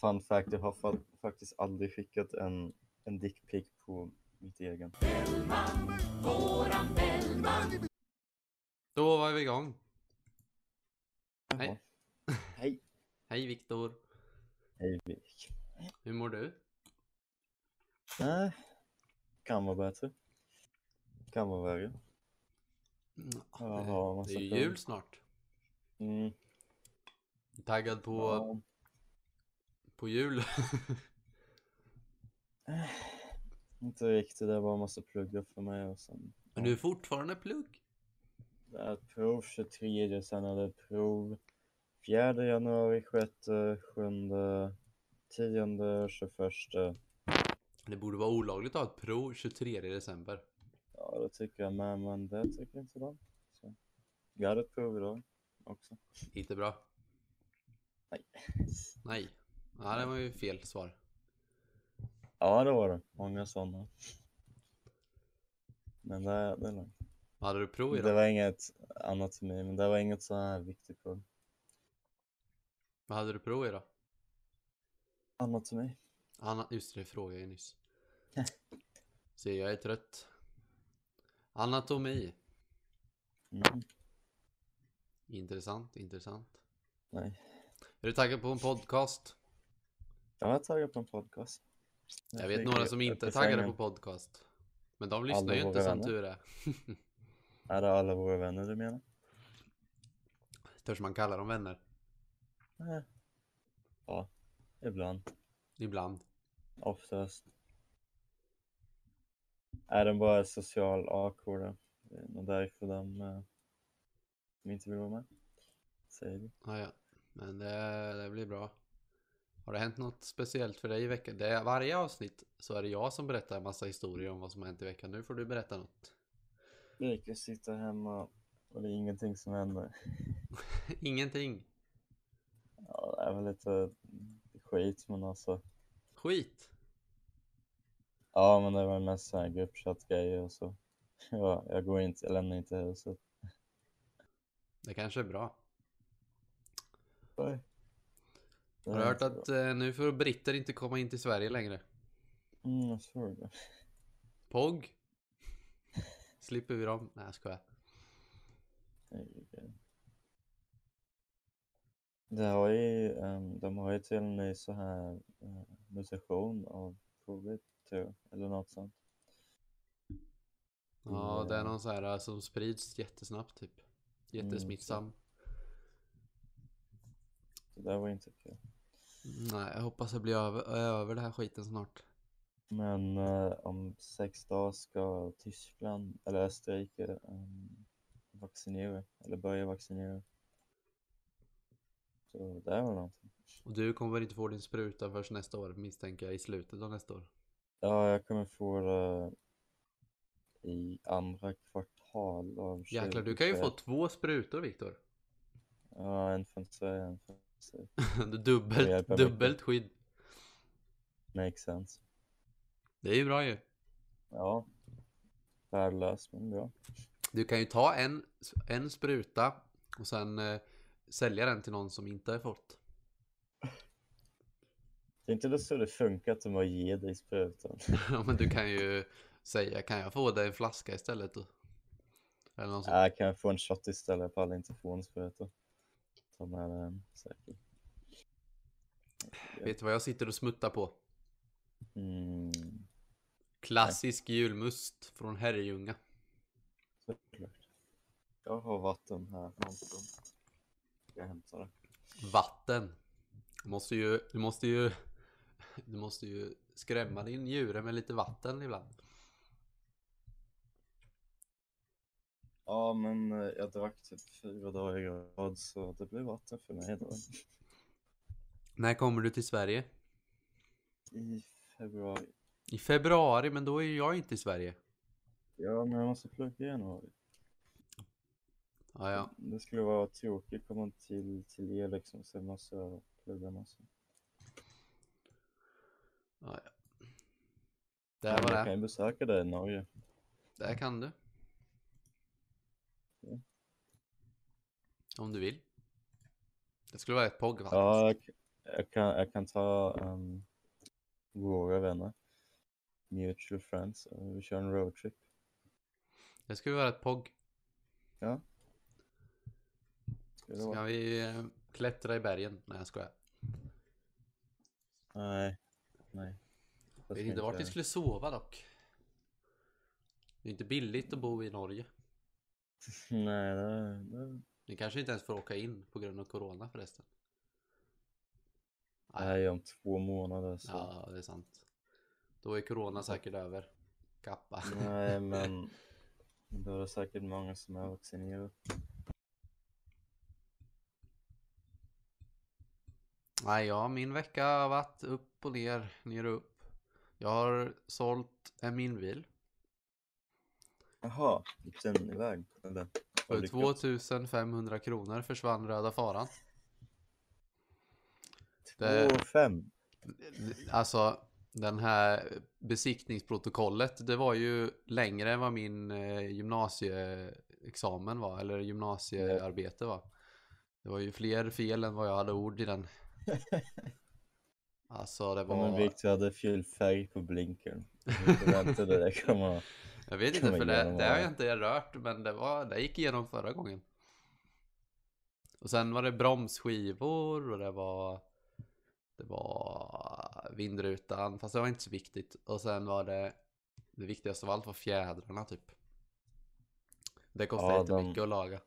fun fact, jag har fa- faktiskt aldrig skickat en, en dickpic på mitt egen. Då var vi igång. Jaha. Hej. Hej. Hej Viktor. Hej Vik. Hur mår du? Nej, kan vara bättre. Kan vara värre. Jaha, det massa är ju jul snart. Mm, Taggad på, ja. På jul. Inte riktigt, det var massa pluggar för mig och sen... Men du är fortfarande plugg. Det är prov 23, sen är det prov 4 januari, 6, 7, 10, 21. Det borde vara olagligt att ha ett prov 23 december. Ja, det tycker jag med, men det tycker inte de. Så. Jag hade ett prov idag också. Inte bra. Nej. Nej. Ja, det var ju fel svar. Ja, det var det. Många sådana. Men det, det är lugnt. Vad hade du prov i Det då? var inget annat för mig, men det var inget så här viktigt prov. Vad hade du prov i då? Mig. Anna, just det, det frågade jag ju nyss. Se, jag är trött. Anatomi. Mm. Intressant, intressant. Nej. Är du taggad på en podcast? Jag var taggad på en podcast. Jag vet fick några som inte är taggade på podcast. Men de lyssnar Alla ju inte som tur är. Är det alla våra vänner du menar? Törs man kalla dem vänner? Nej. Ja, ibland. Ibland. Oftast. Är den bara social awkward? Det är nog därför de, eh, de inte vill vara med. Säger vi. Ja, ja. Men det, det blir bra. Har det hänt något speciellt för dig i veckan? Det är, varje avsnitt så är det jag som berättar en massa historier om vad som har hänt i veckan. Nu får du berätta något. Lika sitter hemma och det är ingenting som händer. Ingenting. Ja, det är väl lite skit men alltså. Skit. Ja, men det var mest så här gruppchatt-grejer och så. Ja, jag går inte, jag lämnar inte huset. Det kanske är bra. Nej. Det Har hört att eh, nu får britter inte komma in till Sverige längre? Mm, jag såg det. POG? Slipper vi dem? Nej, jag skojar. Herregud. Det har ju, ehm, de har ju till och med så här uh, mutation av covid, tror jag, eller något sånt. Ja, det är någon så här eh, som sprids jättesnabbt typ. Jättesmittsam. Så det var inte kul. Nej, jag hoppas jag blir över, över det här skiten snart. Men eh, om sex dagar ska Tyskland, eller Österrike, um, vaccinera, eller börja vaccinera. Så det är väl någonting. Och du kommer väl inte få din spruta först nästa år misstänker jag i slutet av nästa år. Ja, jag kommer få det i andra kvartal av Jäklar, du kan ju få 2021. två sprutor Viktor. Ja, en från Sverige, en från Dubbelt, dubbelt skydd. Makes sense. Det är ju bra ju. Ja. Värdelös, men bra. Du kan ju ta en, en spruta och sen eh, sälja den till någon som inte har fått. Det är inte det så det funkar att de bara ger dig sprutan. Ja, Men du kan ju säga, kan jag få dig en flaska istället? Eller något sånt. Ja, kan jag få en shot istället? Jag pallar inte få en spruta. Ta med den säkert. Vet du vad jag sitter och smuttar på? Mm, Klassisk julmust från Herrljunga. såklart. Jag har vatten här någonstans. Jag hämta det? Vatten. Du måste ju, du måste ju, du måste ju skrämma din djure med lite vatten ibland. Ja, men eh, jag drack typ fyra dagar i rad så det blir vatten för mig då. När kommer du till Sverige? I februari. I februari, men då är jag inte i Sverige. Ja, men jag måste plugga i januari. Ja, ja. Det skulle vara tråkigt att komma till, till er liksom, så jag måste plugga massa. ja, ja. Det Men var jag kan det. ju besöka dig i Norge. Det kan du. Ja. Om du vill. Det skulle vara ett POG faktiskt. Ja, jag, Jag kan, jag kan ta um, våra vänner. Mutual friends. och vi kör en roadtrip. Det ju vara ett POG. Ja. Ska Ska vi eh, klättra i bergen? Nej jag skojar. Nej. Nej. Jag vet inte vart vi skulle sova dock. Det är inte billigt att bo i Norge. Nej, det, det, Ni kanske inte ens får åka in på grund av corona förresten. det är om två månader så. Ja, det är sant. Då är corona säkert över. Kappa. Nej, men det är säkert många som är vaccinerade. Nej, ja, min vecka har varit upp och ner, ner och upp. Jag har sålt en minbil Jaha, gick den iväg? Eller? För du lyckats? 2500 kronor försvann röda faran. det- Två fem. Alltså, den här besiktningsprotokollet, det var ju längre än vad min eh, gymnasieexamen var, eller gymnasiearbete var. Det var ju fler fel än vad jag hade ord i den. Alltså det Ja, men var... Victor hade full färg på blinkern. Jag förväntade det komma. Jag vet inte för det, det har jag inte rört men det, var, det gick igenom förra gången. Och sen var det bromsskivor och det var Det var vindrutan fast det var inte så viktigt. Och sen var det Det viktigaste av allt var fjädrarna typ. Det kostade Ja, jättemycket de- att laga.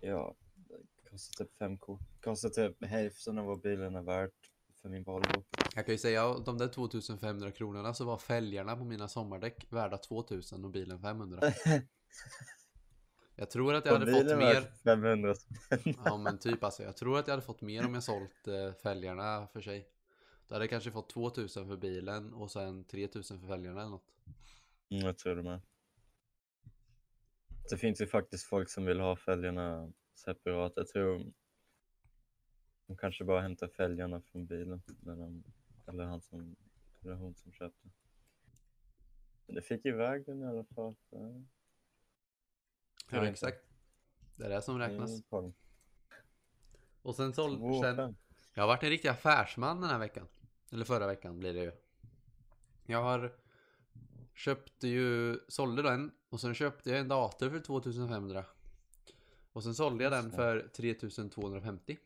Ja, det kostar typ fem kort. Kostar typ hälften av vad bilen är värt för min Volvo. Jag kan ju säga att de där 2500 kronorna så var fälgarna på mina sommardäck värda 2000 och bilen 500. Jag tror att jag Och hade fått mer. värt 500 spänn. Ja men typ alltså, jag tror att jag hade fått mer om jag sålt eh, fälgarna för sig. Då hade jag kanske fått 2000 för bilen och sen 3000 för fälgarna eller något. Mm, jag tror det med. Det finns ju faktiskt folk som vill ha fälgarna separat. Jag tror de kanske bara hämtar fälgarna från bilen. När de, eller, han som, eller hon som köpte. Men det fick iväg den i alla fall. så- Ja vet exakt. Det är det som räknas. poäng. Och sen såld, Två sen, jag har varit en riktig affärsman den här veckan. Eller förra veckan blir det ju. Jag har köpte ju, sålde den och sen köpte jag en dator för 2500. Och sen sålde jag den för 3250.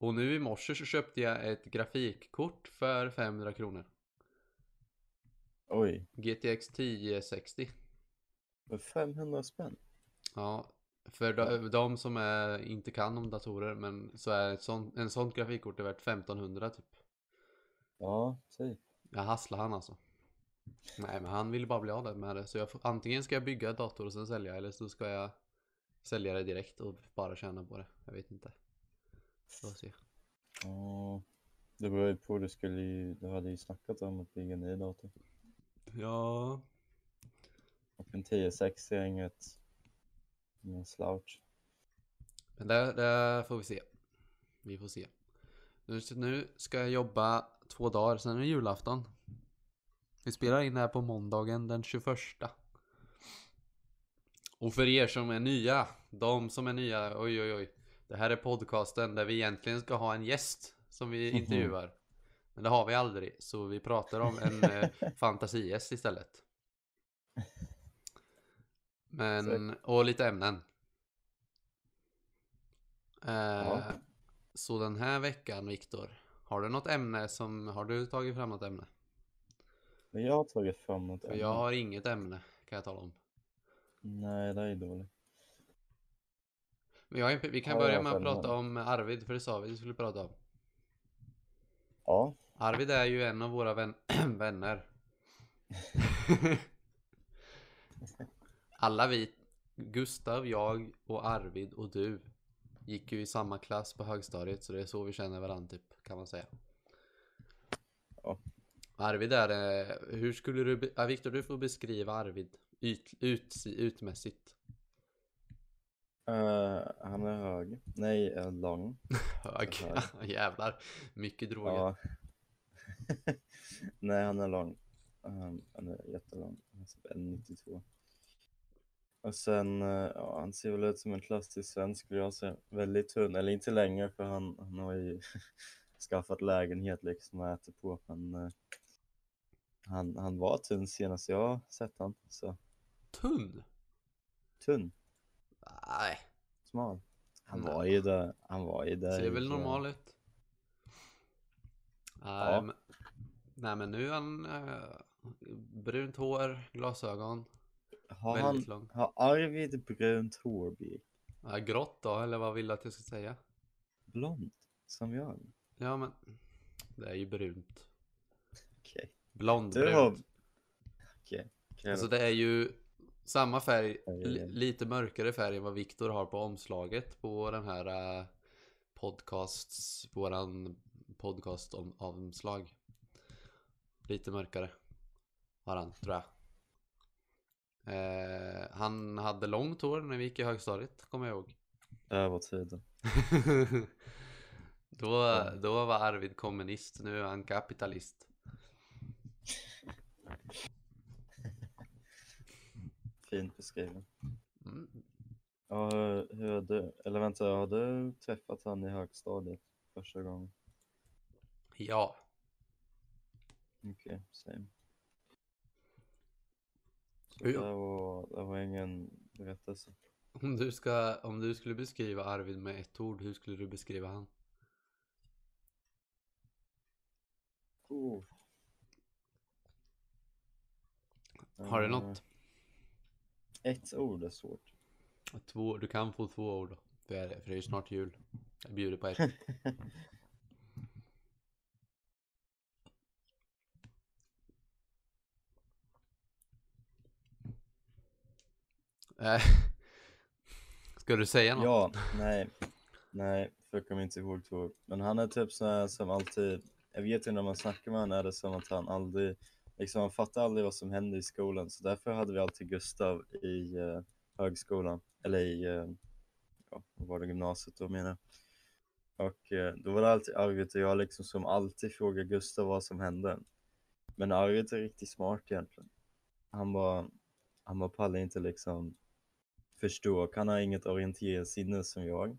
Och nu i morse så köpte jag ett grafikkort för 500 kronor. Oj, GTX 1060. för 500 spänn? Ja, för de, de som är, inte kan om datorer men så är ett sånt, en sånt grafikkort är värt 1500 typ. Ja, typ. Jag hasslar han alltså. Nej men han vill bara bli av med det så jag får, antingen ska jag bygga dator och sen sälja eller så ska jag sälja det direkt och bara tjäna på det. Jag vet inte. Får se. Ja, det beror ju på. Du, skulle ju, du hade ju snackat om att bygga en ny dator. Ja. Och en 1060 är inget, ingen slouch. Men det, det får vi se. Vi får se. Nu, nu ska jag jobba två dagar, sen är det julafton. Vi spelar in det här på måndagen den 21. Och för er som är nya, de som är nya, oj oj oj. Det här är podcasten där vi egentligen ska ha en gäst som vi Mhm. intervjuar. Men det har vi aldrig, så vi pratar om en eh, fantasihäst istället. Men, och lite ämnen. Eh, Ja. Så den här veckan, Viktor, har du något ämne som, har du tagit fram något ämne? Jag har tagit fram något ämne. jag har inget ämne, kan jag tala om. Nej, det är dåligt. Jag, vi kan Ja, börja med att prata om Arvid, för det sa vi att vi skulle prata om. Ja, Arvid är ju en av våra vän vänner. Alla vi, Gustav, jag och Arvid och du, gick ju i samma klass på högstadiet så det är så vi känner varandra typ, kan man säga. Ja. Arvid är, eh, hur skulle du, Viktor du får beskriva Arvid ut, ut, utmässigt. Eh, han är hög. Nej, är lång. Hög, Så här. jävlar, mycket droger. Ja. Nej, han är lång. Um, han är jättelång. Han är typ 1,92. Och sen, eh, ja, han ser väl ut som en klassisk svensk skulle jag säga. Väldigt tunn, eller inte längre för han, han har ju skaffat lägenhet liksom och äter på. Men eh, han, han var tunn senast jag sett han. Så Tunn? tunn, Nej, smal. Han var ju där, han var ju där. ser väl normal ut. Ja. men, nej men nu är han eh, brunt hår, glasögon. Har, väldigt han, lång. har Arvid brunt hår, Birk? Ja, grått då, eller vad vill du att jag ska säga? Blont, som jag? Ja men, det är ju brunt. Okej. Du Blondbrunt. har... Okej. okej Alltså det är ju samma färg, lite mörkare färg än vad Viktor har på omslaget på den här uh, podcasts, våran podcast om omslag. Lite mörkare har han, tror jag. Eh, han hade långt hår när vi gick i högstadiet, kommer jag ihåg. Övertiden. då, då var Arvid kommunist, nu är han kapitalist. Fint beskriven. Mm. Ja, hur- har du, eller vänta, har du träffat han i högstadiet första gången? Ja, Okej, same. Så det, var, det var ingen berättelse. om du, ska, om du skulle beskriva Arvid med ett ord, hur skulle du beskriva han? Oh. Har du Eh, något? Ett ord är svårt. Två, du kan få två ord. För, det är- för det är ju snart jul. Jag bjuder på ett. Eh, Ska du säga något? Ja, nej, nej, för jag kommer inte ihåg två ord. Men han är typ så här som alltid, jag vet ju när man snackar med honom är det som att han aldrig, liksom han fattar aldrig vad som händer i skolan. Så därför hade vi alltid Gustav i eh, högskolan, eller i, eh, ja, vad var det, gymnasiet då menar. Och eh, då var det alltid Arvid och jag liksom som alltid frågade Gustav vad som hände. Men Arvid är riktigt smart egentligen. Han bara, han bara pallar inte liksom förstå, han har inget orienteringssinne som jag.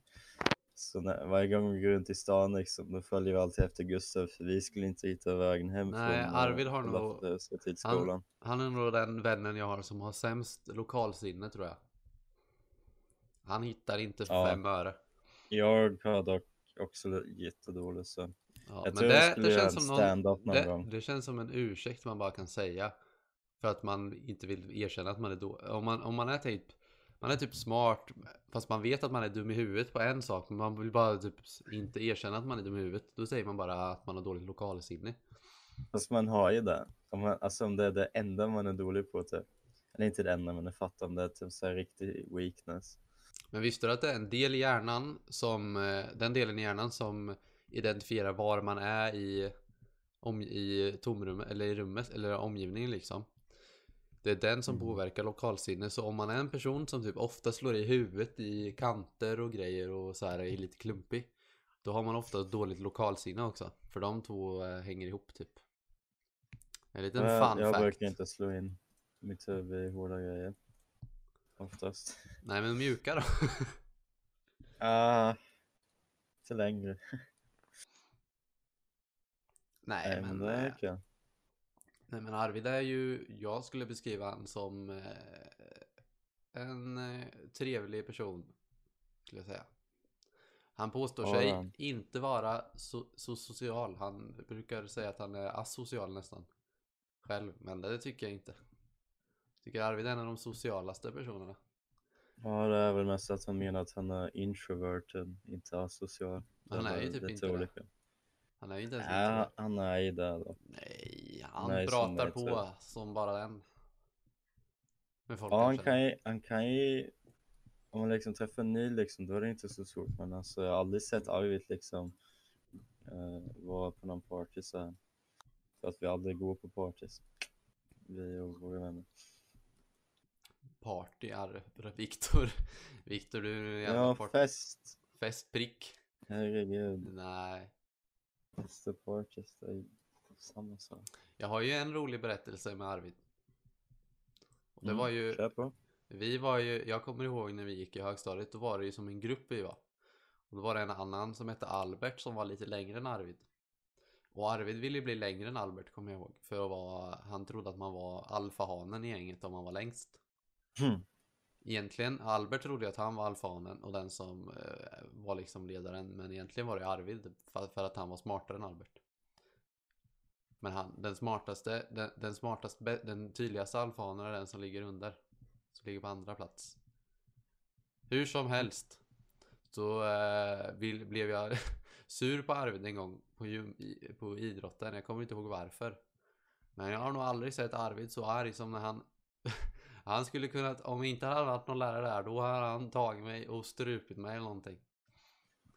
Så när, varje gång vi går runt i stan liksom, då följer vi alltid efter Gustav för vi skulle inte hitta vägen hem Nej, från Arvid har nog- till han- skolan. Han är nog den vännen jag har som har sämst lokalsinne tror jag. Han hittar inte för Ja. fem öre. Jag har dock också jättedåligt så. Ja, Jag men tror det, jag skulle det göra känns en som någon, stand-up någon det, gång. det känns som en ursäkt man bara kan säga. För att man inte vill erkänna att man är dålig. Om man, om man är typ man är typ smart fast man vet att man är dum i huvudet på en sak men man vill bara typ inte erkänna att man är dum i huvudet. Då säger man bara att man har dåligt lokalsinne. Fast man har ju det. Om man, alltså om det är det enda man är dålig på typ. Eller inte det enda men jag fattar om det är typ så här riktig weakness. Men visste du att det är en del i hjärnan som eh, den delen i hjärnan som identifierar var man är i om, i tomrummet eller i rummet eller omgivningen liksom. Det är den som Mm. påverkar lokalsinne så om man är en person som typ ofta slår i huvudet i kanter och grejer och så här är lite klumpig. Då har man ofta dåligt lokalsinne också. För de två eh, hänger ihop typ. En liten jag fun jag fact. brukar inte slå in mitt huvud i hårda grejer. Oftast. Nej men mjuka då. Ah, inte längre. Nej, Nej, men, men det är eh, okej. Nej men Arvid är ju, jag skulle beskriva han som eh, en eh, trevlig person. Skulle jag säga. Han påstår Ja, sig han. inte vara så, så social. Han brukar säga att han är asocial nästan. Själv, men det tycker jag inte. Jag tycker Arvid är en av de socialaste personerna. Ja, det är väl mest att han menar att han är introverted, inte asocial. Han är ju typ inte det. Han är ju inte ens Ja, han är ju det då. Nej, han Nej, som pratar jag på som bara den. Med folk Ja, han kan ju, han kan ju, om man liksom träffar en ny liksom, då är det inte så svårt. Men alltså, jag har aldrig sett Arvid liksom uh, vara på någon party så här. För att vi aldrig går på parties. Vi och våra vänner. Party, Ar- Viktor. Viktor, du är en jävla Ja, part- fest. festprick. Herregud. Nej. Fest och parties, det är samma sak. Jag har ju en rolig berättelse med Arvid. Och det Mm, var ju, på. Vi var ju, jag kommer ihåg när vi gick i högstadiet, då var det ju som en grupp vi var. Och då var det en annan som hette Albert som var lite längre än Arvid. Och Arvid ville ju bli längre än Albert kommer jag ihåg. För att vara, han trodde att man var alfahanen i gänget om man var längst. Hmm. Egentligen, Albert trodde att han var alfahanen och den som eh, var liksom ledaren. Men egentligen var det Arvid för, för att han var smartare än Albert. Men han, den smartaste, den, den smartaste, den tydligaste alfahanen är den som ligger under. Som ligger på andra plats. Hur som helst. Så eh, vill, blev jag sur på Arvid en gång på, gym, i, på idrotten. Jag kommer inte ihåg varför. Men jag har nog aldrig sett Arvid så arg som när han Han skulle kunna, om inte han hade varit någon lärare där, då hade han tagit mig och strupit mig eller någonting.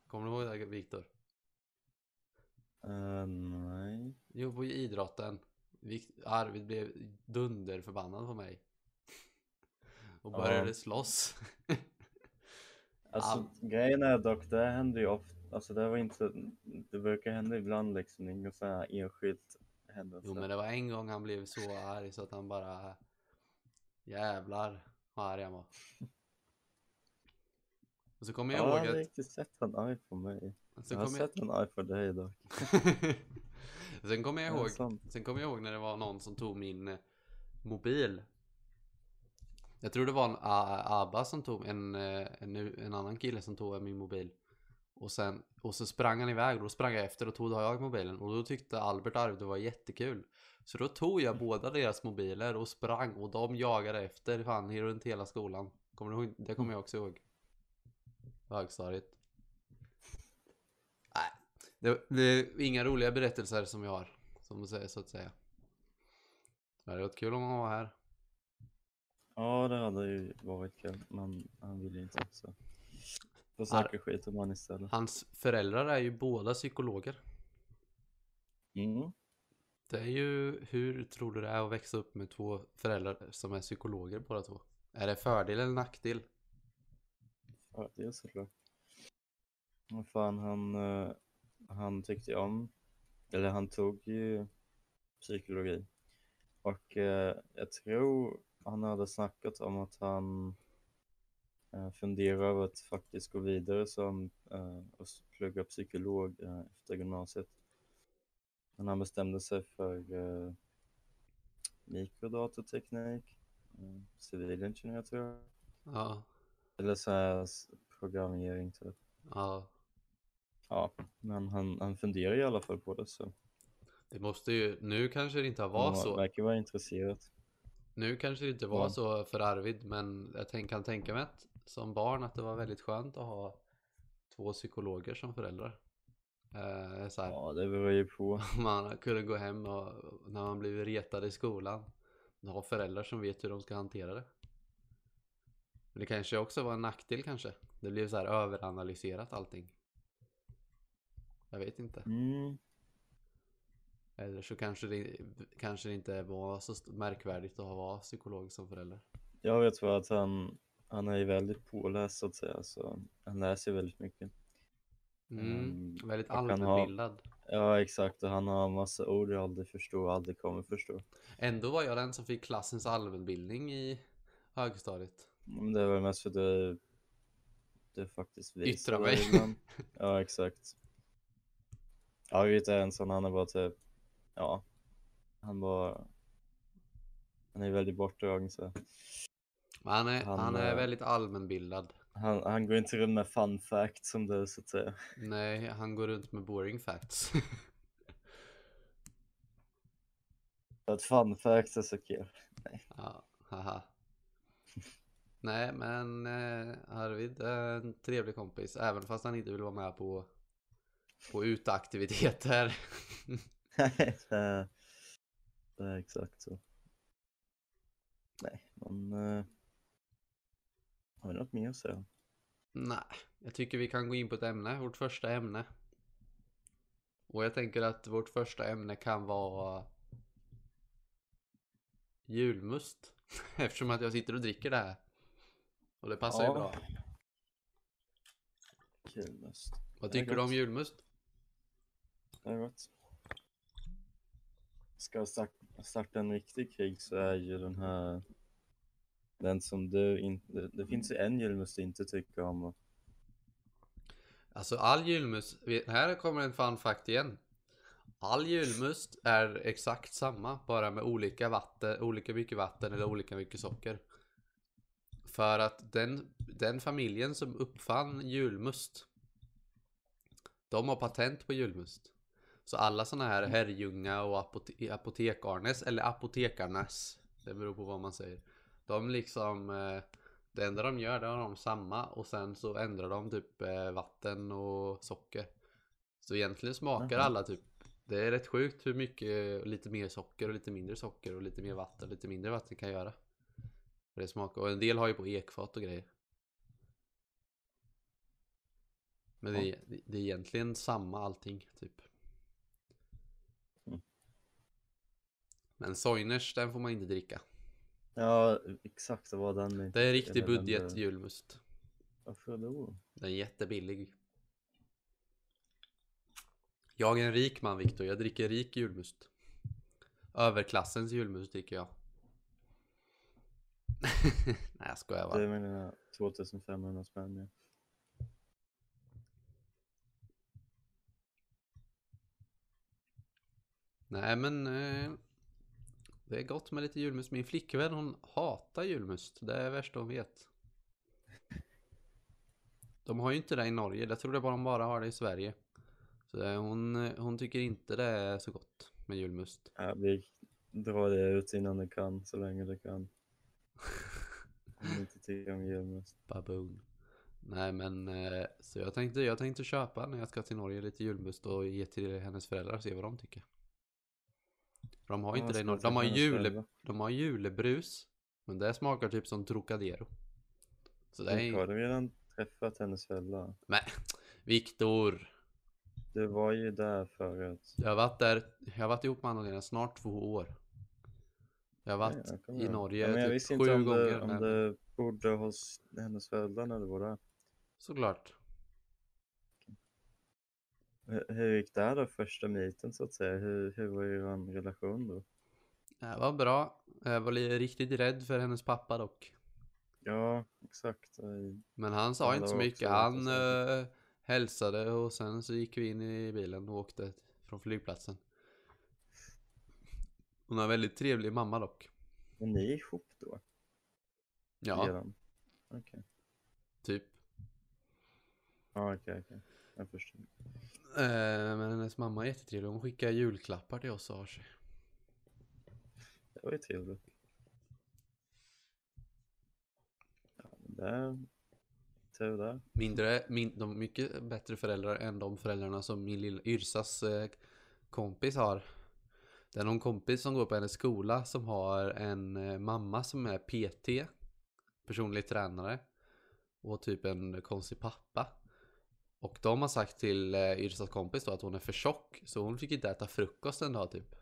Kommer du ihåg det Viktor? Eh, nej. Jo, på idrotten. Arvid blev dunderförbannad på mig. Och Ja. började slåss. Alltså Allt. grejen är dock, det händer ju ofta, alltså det var inte, det brukar hända ibland liksom, inget så här enskilt händelse. Jo, men det var en gång han blev så arg så att han bara... Jävlar vad arg han var. Och så kommer jag ja, jag ihåg har att... riktigt sett han arg på mig. Så jag har kommer jag... sett han arg på dig dock. Sen kommer jag Ja, ihåg, sen kommer jag ihåg när det var någon som tog min eh, mobil. Jag tror det var en Abba som tog en, eh, en, en annan kille som tog min mobil. Och sen, och så sprang han iväg och då sprang jag efter och tog jag mobilen. Och då tyckte Albert Arvid det var jättekul. Så då tog jag båda deras mobiler och sprang och de jagade efter fan runt hela skolan. Kommer du ihåg? Det kommer jag också ihåg. Högstadiet. Det, det är inga roliga berättelser som jag har. Som du säger så att säga. Det hade varit kul om han var här. Ja, det hade ju varit kul, men han ville inte så. Får snacka skit om han istället. Hans föräldrar är ju båda psykologer. Mm. Det är ju, hur tror du det är att växa upp med två föräldrar som är psykologer båda två? Är det fördel eller nackdel? Är såklart. Vad fan, han, eh, han tyckte om, eller han tog ju psykologi. Och eh, jag tror han hade snackat om att han eh, funderar över att faktiskt gå vidare som eh, och plugga psykolog eh, efter gymnasiet. Men han bestämde sig för eh, mikrodatorteknik, eh, civilingenjör tror jag. Ja, Eller så här programmering typ. ja. Ja, men han, han funderar i alla fall på det så. Det måste ju, nu kanske det inte var han så. verkar vara intresserad. Nu kanske det inte var Ja. så för Arvid, men jag tänk, kan tänka mig att som barn att det var väldigt skönt att ha två psykologer som föräldrar. Eh, så här, Ja, det beror ju på. Man kunde gå hem och när man blev retad i skolan ha föräldrar som vet hur de ska hantera det. Men det kanske också var en nackdel kanske. Det blev så här överanalyserat allting. Jag vet inte. Mm. Eller så kanske det, kanske det inte var så märkvärdigt att vara psykolog som förälder. Jag vet bara att han, han är ju väldigt påläst så att säga, så han läser väldigt mycket. Mm, Mm, väldigt allmänbildad. Ja, exakt, och han har en massa ord jag aldrig förstår och aldrig kommer förstå. Ändå var jag den som fick klassens allmänbildning i högstadiet. Men det väl mest för att det, det faktiskt visar Yttra mig. Ja, exakt. Är en sån, han är bara typ, ja, han bara, han är väldigt bortdragen så. Han är, Han, han är eh, väldigt allmänbildad. Han, han går inte runt med fun facts som du så att säga. Nej, han går runt med boring facts. Att fun facts är så kul. ja, haha. Nej, men eh, Arvid är en trevlig kompis, även fast han inte vill vara med på, på uteaktiviteter. Det är, det är exakt så. Nej, men eh, har vi något mer att säga? Nej, jag tycker vi kan gå in på ett ämne, vårt första ämne. Och jag tänker att vårt första ämne kan vara julmust. Eftersom att jag sitter och dricker det här. Och det passar ju Ja. bra. Kul mest. Vad tycker du om julmust? Det är gott. Ska jag starta, en riktig krig så är ju den här Den som du inte, det finns ju en julmust du inte tycker om. Och, Alltså all julmust, här kommer en fun fact igen. All julmust är exakt samma, bara med olika vatten, olika mycket vatten eller olika mycket socker. För att den, den familjen som uppfann julmust, de har patent på julmust. Så alla såna här Herrljunga och apote apotekarnes, eller apotekarnas, det beror på vad man säger. De liksom, eh, det enda de gör, det har de samma och sen så ändrar de typ eh, vatten och socker. Så egentligen smakar alla typ, det är rätt sjukt hur mycket, lite mer socker och lite mindre socker och lite mer vatten, lite mindre vatten kan göra. Det smakar, och en del har ju på ekfat och grejer. Men det, är, det är egentligen samma allting, typ. Men Soiners, den får man inte dricka. ja, exakt det var den. Det är riktig budget julmust. Varför då? Den är jättebillig. Jag är en rik man Viktor, jag dricker rik julmust. Överklassens julmust dricker jag. Nej jag skojar Det bara. är mina 2500 spänn. Ja. Nej men eh, Det är gott med lite julmust. Min flickvän hon hatar julmust. Det är värsta hon vet. De har ju inte det i Norge. Jag tror det bara de bara har det i Sverige. Så det, hon, hon tycker inte det är så gott med julmust. Ja, vi drar det ut innan det kan, så länge det kan. Om du inte tycker om julmust. Baboon. Nej men eh, så jag tänkte, jag tänkte köpa när jag ska till Norge lite julmust och ge till hennes föräldrar och se vad de tycker. De har ju Ja, inte det till De har, jule, de har julebrus. Men det smakar typ som Trocadero. Så det är Har du redan träffat hennes föräldrar? Men Viktor. Du var ju där förut. Jag har varit där. Jag har varit ihop med Anna-Lena snart två år. Jag har varit jag kommer i. Norge ja, men jag typ visste sju inte om gånger. Du, om du bodde hos hennes föräldrar när du var där. Såklart. Hur, hur gick det då, första meeten så att säga? Hur, hur var er relation då? Det var bra. Jag var riktigt rädd för hennes pappa dock. Ja, exakt. Men han sa inte så mycket. Han eh, hälsade och sen så gick vi in i bilen och åkte från flygplatsen. Hon har en väldigt trevlig mamma dock. Var ni ihop då? Ja? Okej. typ. Ja, okej, okej. Jag förstår. Eh, men hennes mamma är jättetrevlig. Hon skickar julklappar till oss och har sig. Det var ju trevligt. Ja, det är tur där. Mindre, min, de mycket bättre föräldrar än de föräldrarna som min lilla Yrsas eh, kompis har. Det är någon kompis som går på hennes skola som har en eh, mamma som är PT, personlig tränare och typ en konstig pappa. Och de har sagt till eh, Yrsas kompis då att hon är för tjock så hon fick inte äta frukost en dag typ.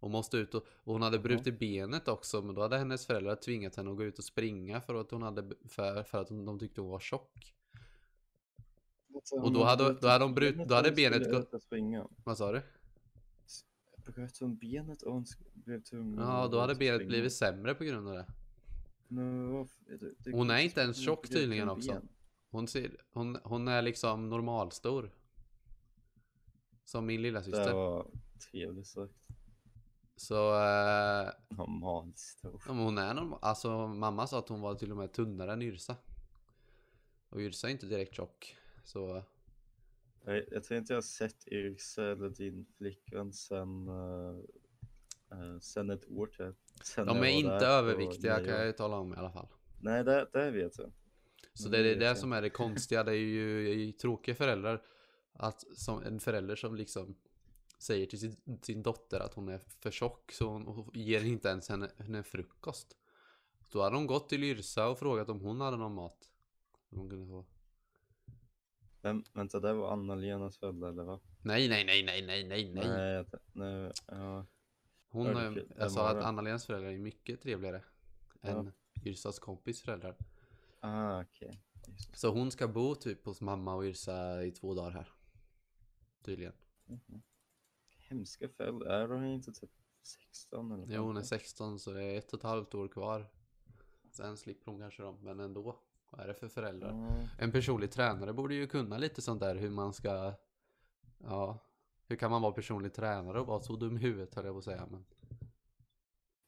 Hon måste ut och, och hon hade brutit benet också men då hade hennes föräldrar tvingat henne att gå ut och springa för att hon hade för, för att de tyckte hon var tjock. Och då hade- då hade de brut- då hade benet gått-. Vad sa du? Bröt hon benet och hon blev tvungen Ja, då hade benet blivit sämre på grund av det. Hon är inte ens tjock tydligen också. Hon, ser, hon, hon är liksom normalstor. Som min lilla Det syster. var trevligt sagt. Så eh, Normalstor. hon är normal. Alltså mamma sa att hon var till och med tunnare än Yrsa. Och Yrsa är inte direkt tjock. Så Jag, jag tror inte jag har sett Yrsa eller din flickvän sen, uh, sen ett år till. Sen de är inte överviktiga kan jag ju tala om i alla fall. Nej, det, det vet jag. Så Men det är det, det som är det konstiga. Det är ju i tråkiga föräldrar. Att som en förälder som liksom säger till sin, sin dotter att hon är för tjock så hon ger inte ens henne, henne frukost. Då hade de gått till Yrsa och frågat om hon hade någon mat. Som hon kunde få. Men vänta, det var Anna-Lenas föräldrar eller vad? Nej, nej, nej, nej, nej, nej, nej. Nej, nej ja. Hon, eh, jag Vem sa att det? Anna-Lenas föräldrar är mycket trevligare Ja. än Yrsas kompis föräldrar. Ah, okej. Det. Så hon ska bo typ hos mamma och Yrsa i två dagar här. Tydligen. Mhm. Hemska föräldrar. Är hon inte typ 16 eller Jo, hon är 15? 16 så det är ett och ett halvt år kvar. Sen slipper hon kanske dem, men ändå. Vad är det för föräldrar? Mm. En personlig tränare borde ju kunna lite sånt där hur man ska... Ja, hur kan man vara personlig tränare och vara så dum i huvudet höll jag på att säga. Men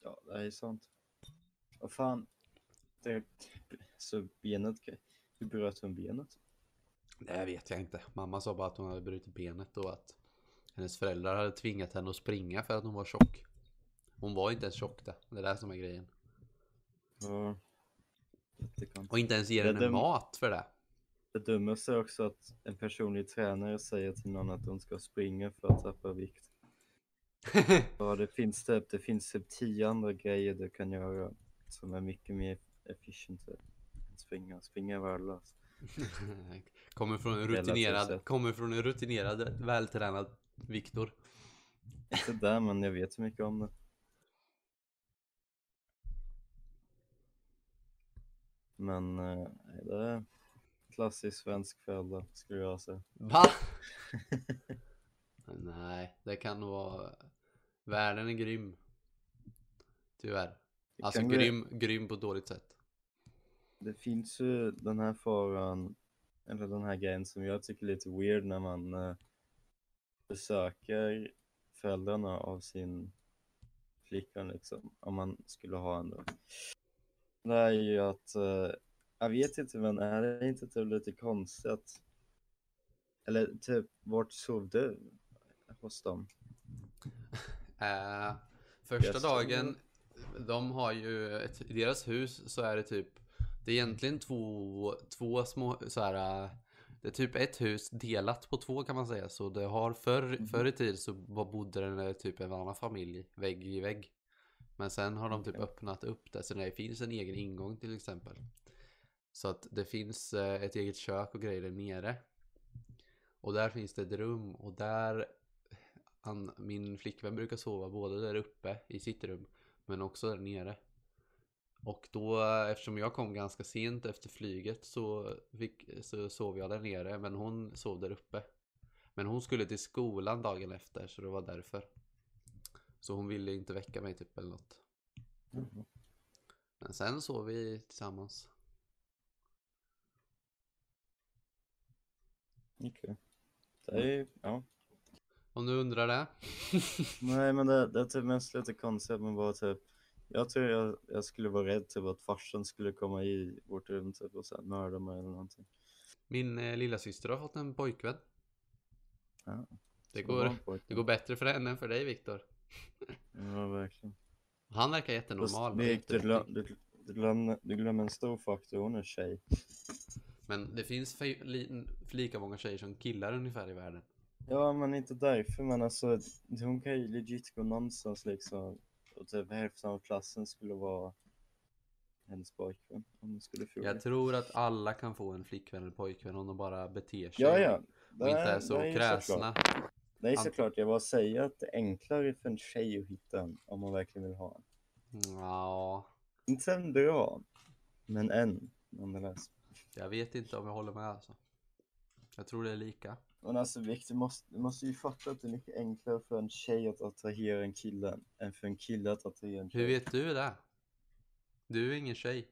Ja, det är sant. Vad fan. Det, så benet, hur bröt hon benet? det vet jag inte. Mamma sa bara att hon hade brutit benet och att hennes föräldrar hade tvingat henne att springa för att hon var tjock. Hon var inte ens tjock det. Det är det som är grejen. Ja. Och inte ens ger henne dum- mat för det. Det dummaste är också att en personlig tränare säger till någon att de ska springa för att tappa vikt. Ja, det finns typ, det finns typ tio andra grejer du kan göra som är mycket mer än springa. Springa är värdelöst. kommer från en rutinerad, kommer från en rutinerad, vältränad Viktor. Inte där, men jag vet så mycket om det. Men eh, nej, det är klassisk svensk förälder skulle jag säga. Va? Nej, det kan nog vara... Världen är grym. Tyvärr. Alltså grym, grym på ett dåligt sätt. Det finns ju den här faran, eller den här grejen som jag tycker är lite weird när man eh, besöker föräldrarna av sin flickvän liksom, om man skulle ha en då. Det är ju att, eh, jag vet inte men är det inte typ lite konstigt att, eller typ vart sov du hos dem? Eh, första dagen, de har ju, ett, i deras hus så är det typ, det är egentligen två, två små så här. Det är typ ett hus delat på två kan man säga. Så det har förr, Mhm. förr i tid så bodde det typ en annan familj vägg i vägg. Men sen har de typ öppnat upp det så det finns en egen ingång till exempel. Så att det finns eh, ett eget kök och grejer där nere. Och där finns det ett rum och där han, min flickvän brukar sova både där uppe i sitt rum men också där nere. Och då eftersom jag kom ganska sent efter flyget så, fick, så sov jag där nere men hon sov där uppe. Men hon skulle till skolan dagen efter så det var därför. Så hon ville inte väcka mig typ eller något. Men sen sov vi tillsammans. Okej. Det är ja. Om du undrar det. Nej men det, det är typ mest lite konstigt att man bara typ Jag tror jag, jag skulle vara rädd typ att farsan skulle komma i vårt rum typ och sen mörda mig eller någonting Min eh, lilla syster har fått en pojkvän. Ja, Det Så går, pojken. det går bättre för henne än för dig Viktor. Ja verkligen Han verkar jättenormal. Fast, du, glöm, du, du, glömmer, du glömmer en stor faktor, hon är tjej Men det finns li- lika många tjejer som killar ungefär i världen. Ja men inte därför men alltså hon kan ju legit gå någonstans liksom och typ hälften av klassen skulle vara hennes pojkvän om hon skulle fråga Jag tror att alla kan få en flickvän eller pojkvän om de bara beter sig. Ja ja, Och inte är så det ju kräsna. såklart. Nej Ant- såklart, jag bara säger att det är enklare för en tjej att hitta en om man verkligen vill ha en. Ja, Inte en bra, men en nonetheless. jag vet inte om jag håller med alltså. Jag tror det är lika. Men alltså Vic, du måste, du måste ju fatta att det är mycket enklare för en tjej att attrahera en kille än för en kille att attrahera en tjej. Hur vet du det? Du är ingen tjej.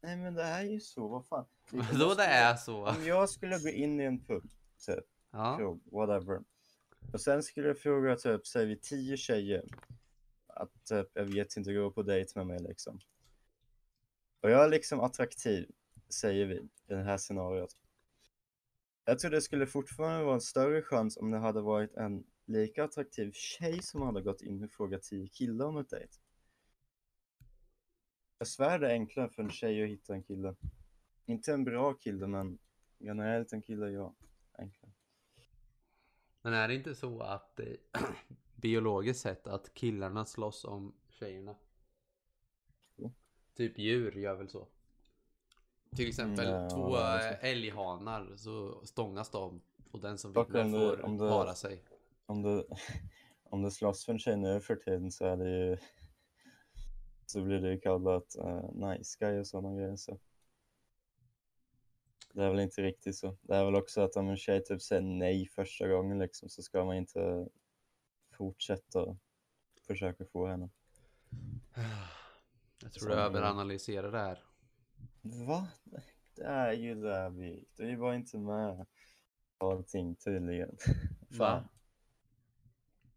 Nej men det är ju så, vad fan. Vadå det är så? Om jag skulle gå in i en pub, typ, Ja. krog, whatever. Och sen skulle jag fråga typ, säger vi tio tjejer. Att typ, jag vet inte, gå på dejt med mig liksom. Och jag är liksom attraktiv, säger vi, i det här scenariot. Jag tror det skulle fortfarande vara en större chans om det hade varit en lika attraktiv tjej som hade gått in och frågat tio killar om ett dejt. Jag svär det är enklare för en tjej att hitta en kille. Inte en bra kille, men generellt en kille, ja. Enklare. Men är det inte så att eh, biologiskt sett att killarna slåss om tjejerna? Jo. Typ djur gör väl så? Till exempel Ja, två eh, älghanar så stångas de och den som vinner får om det- para sig. Om du, om du slåss för en tjej nu för tiden så är det ju så blir det ju kallat uh, nice guy och sådana grejer så. Det är väl inte riktigt så. Det är väl också att om en tjej typ säger nej första gången liksom så ska man inte fortsätta försöka få henne. Jag tror du Som- överanalyserar det här. Va? Det är ju där vi... Du var inte med på allting tydligen. Va?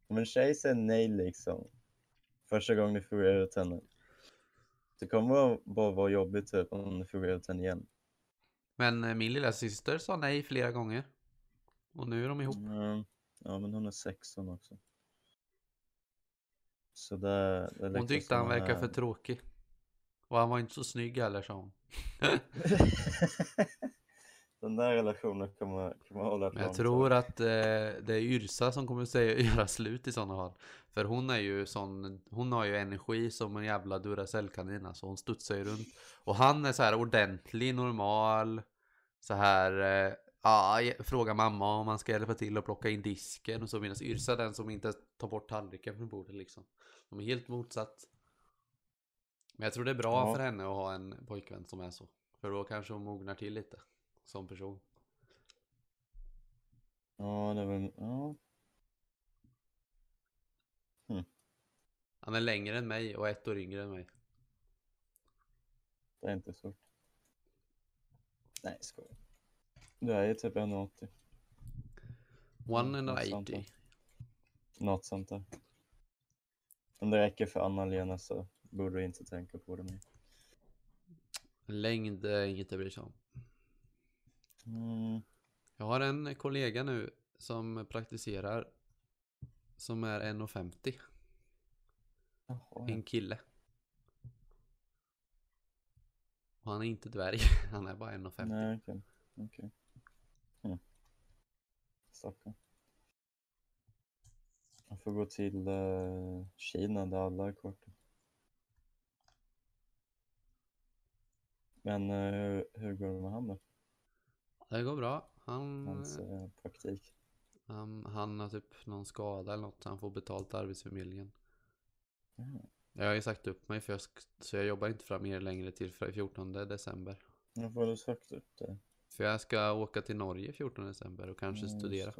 Om en tjej säger nej liksom, första gången du frågar ut henne, det kommer bara vara jobbigt typ om du frågar ut henne igen. Men eh, min lilla syster sa nej flera gånger. Och nu är de ihop. Mm, ja, men hon är 16 också. Så det, det är Hon tyckte han verkar här- för tråkig. Och han var inte så snygg heller sa hon. Den där relationen kommer, kommer hålla Men jag tror tag. att eh, det är Yrsa som kommer säga, göra slut i sådana fall. För hon är ju sån, hon har ju energi som en jävla Duracell-kanin alltså. Hon studsar ju runt. Och han är så här ordentlig, normal. Så här, eh, ja, fråga mamma om man ska hjälpa till att plocka in disken. Och så medan Yrsa är den som inte tar bort tallriken från bordet liksom. De är helt motsatt. Men jag tror det är bra Ja. för henne att ha en pojkvän som är så. För då kanske hon mognar till lite. Som person. Ja, det är väl, ja. Han är längre än mig och ett år yngre än mig. Det är inte svårt. Nej, skojar. Du är ju typ 1,80. One and något sånt där. eighty. Något sånt där. Om det räcker för Anna-Lena så borde inte tänka på det mer. Längd är inget jag bryr sig om. Mm. Jag har en kollega nu som praktiserar som är 1,50. Jaha, En kille. Och han är inte dvärg. Han är bara 1,50. Nej, okej. Okej. Mm. Stackarn. Jag får gå till eh, Kina där alla är korta. Men eh, hur, hur går det med han då? Det går bra. Han, Hans eh, praktik? han, han har typ någon skada eller något. Han får betalt Arbetsförmedlingen. Ja. Jag har ju sagt upp mig för jag, så jag jobbar inte fram mer längre till 14 december. Varför har du sagt upp det? För jag ska åka till Norge 14 december och kanske just studera.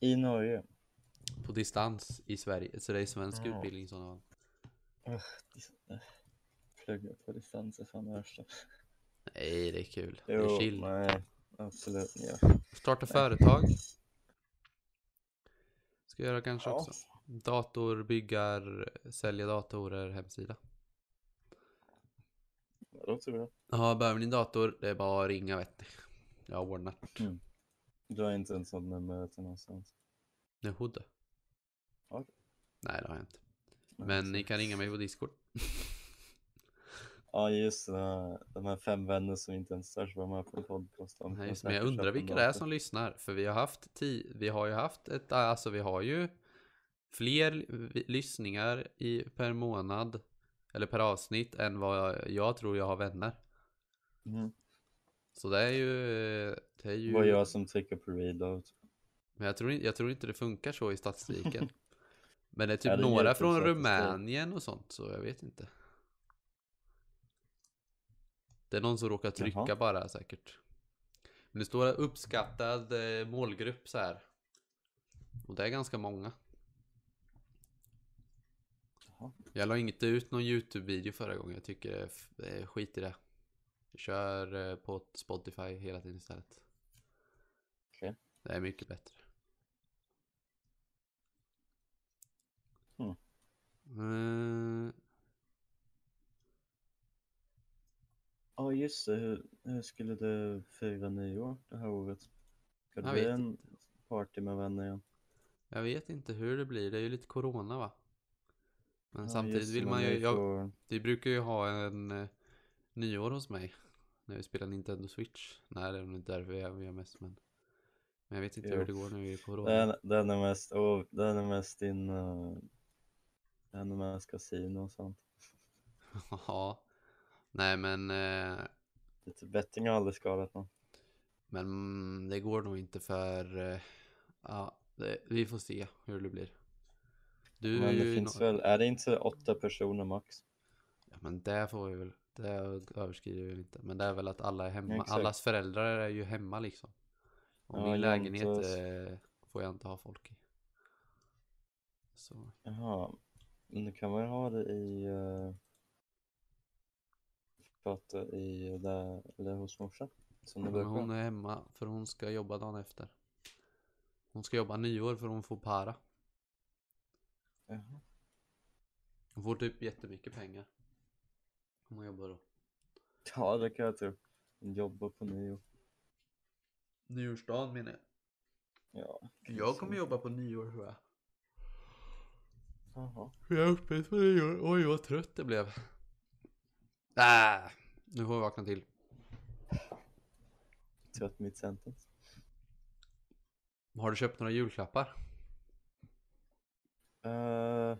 I Norge? på distans i Sverige. Så det är svensk Ja. utbildning i sådana fall. Plugga på distans är fan det värsta. Nej, det är kul. det Jo, är chill. nej, absolut. Ja. Starta företag. Ska jag göra kanske Ja. också. Datorbyggar, sälja datorer, hemsida. Det låter bra. Ja, behöver ni dator? Det är bara att ringa vet ni. Jag har ordnat. Du har inte en sån nummer till någonstans? Hodde. Okej. Nej, det har jag inte. Men ni kan ringa mig på Discord. Ja just det, de här fem vänner som inte ens törs vara med på podcast. de Nej, just, men jag undrar vilka en det är som lyssnar. För vi har haft ti- vi har ju haft ett, alltså vi har ju fler lyssningar i, per månad eller per avsnitt än vad jag tror jag har vänner. Mhm. Så det är ju, det är ju, var jag som trycker på readout. men jag tror, inte- jag tror inte det funkar så i statistiken. men det är typ Ja, det några från. Rumänien och sånt, så jag vet inte. Det är någon som råkar trycka Jaha. bara säkert. Men det står uppskattad eh, målgrupp så här. Och det är ganska många. Jaha. Jag la inte ut någon YouTube-video förra gången. Jag tycker är skit i det. Jag kör eh, på Spotify hela tiden istället. Okej. Det är mycket bättre. Hmm. Ja just det, hur, hur skulle du fira nyår det här året? Ska det Jag bli vet en party med vänner igen? jag vet inte hur det blir. Det är ju lite corona va? Men Ja, samtidigt just det, vill men man ju... ni Jag, får- vi brukar ju ha en eh, nyår hos mig. När vi spelar Nintendo Switch. Nej det är nog inte därför vi är, vi är mest men... Men jag vet inte Jo. hur det går nu i corona. Den, den är mest, oh, den är mest din, uh, den är mest kasino och sånt. Ja. Nej men... Eh, Lite betting har aldrig skadat någon. men det går nog inte för... Eh, ja, det, vi får se hur det blir. Du Men det ju finns no- väl, är det inte åtta personer max? Ja, men det får vi väl. Det överskrider vi inte. Men det är väl att alla är hemma. Exakt. Allas föräldrar är ju hemma liksom. Och Ja, min lägenhet antar- eh, får jag inte ha folk i. Så. Jaha. Men du kan väl ha det i... Uh, prata i där, eller hos morsan? Som Men brukar. hon är hemma för hon ska jobba dagen efter. Hon ska jobba nyår för hon får para. Jaha. Hon får typ jättemycket pengar. Om hon jobbar då. Ja, det kan jag tro. Hon jobbar på nyår. Nyårsdagen menar jag. Ja. Jag kommer jobba på nyår tror jag. Jaha. Jag är uppe på nyår. Oj vad trött det blev. Äh, nu får vi vakna till. Trött mitt sentence. Har du köpt några julklappar? Uh,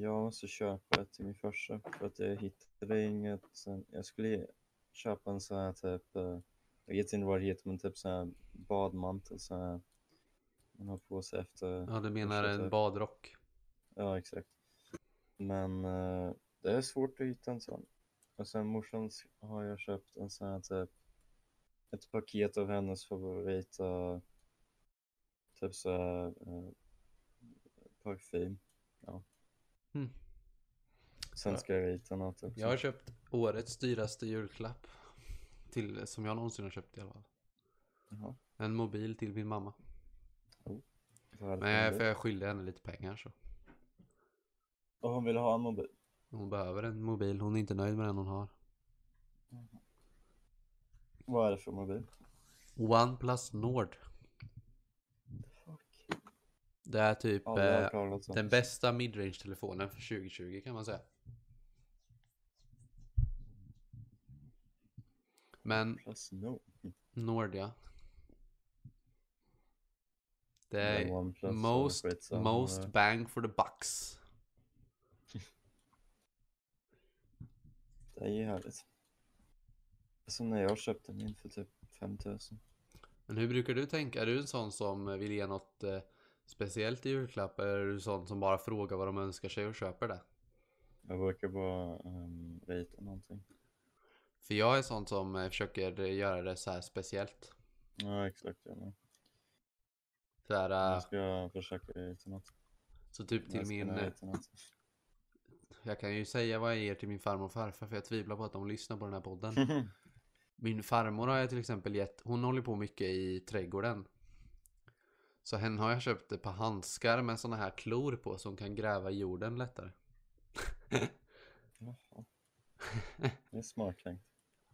jag måste köpa ett till min farsa för att jag hittade inget. Jag skulle köpa en sån här typ, uh, jag vet inte vad det heter, men typ sån här badmantel så här man har på sig efter. Ja, du menar en typ. badrock? Ja, exakt. Men uh, det är svårt att hitta en sån. Och sen morsans har jag köpt en sån här typ, ett paket av hennes favorita, typ så här, uh, parfym. Ja. Mm. Sen ska jag rita något också. Jag har köpt årets dyraste julklapp. Till, som jag någonsin har köpt i alla fall. Jaha. En mobil till min mamma. Det Men jag, för jag skyllde henne lite pengar så. Och hon vill ha en mobil. Hon behöver en mobil. Hon är inte nöjd med den hon har. Vad är det för mobil? OnePlus Nord. Fuck. Det är typ Ja, eh, den bästa midrange-telefonen för 2020 kan man säga. Men Plus no. Nord ja. Det är most, most bang for the bucks. Det är ju härligt. Som när jag köpte min för typ 5000. Men hur brukar du tänka? Är du en sån som vill ge något eh, speciellt i julklapp? Eller är du sån som bara frågar vad de önskar sig och köper det? Jag brukar bara um, rita någonting. För jag är sån som eh, försöker göra det så här speciellt. Ja, exakt. Jag med. Så, här, eh, Jag ska försöka rita något. så typ till min... nog eh, rita något. Jag kan ju säga vad jag ger till min farmor och farfar för jag tvivlar på att de lyssnar på den här podden. Min farmor har jag till exempel gett, hon håller på mycket i trädgården. Så henne har jag köpt ett par handskar med såna här klor på som kan gräva i jorden lättare. Jaha. Det är smart tänkt.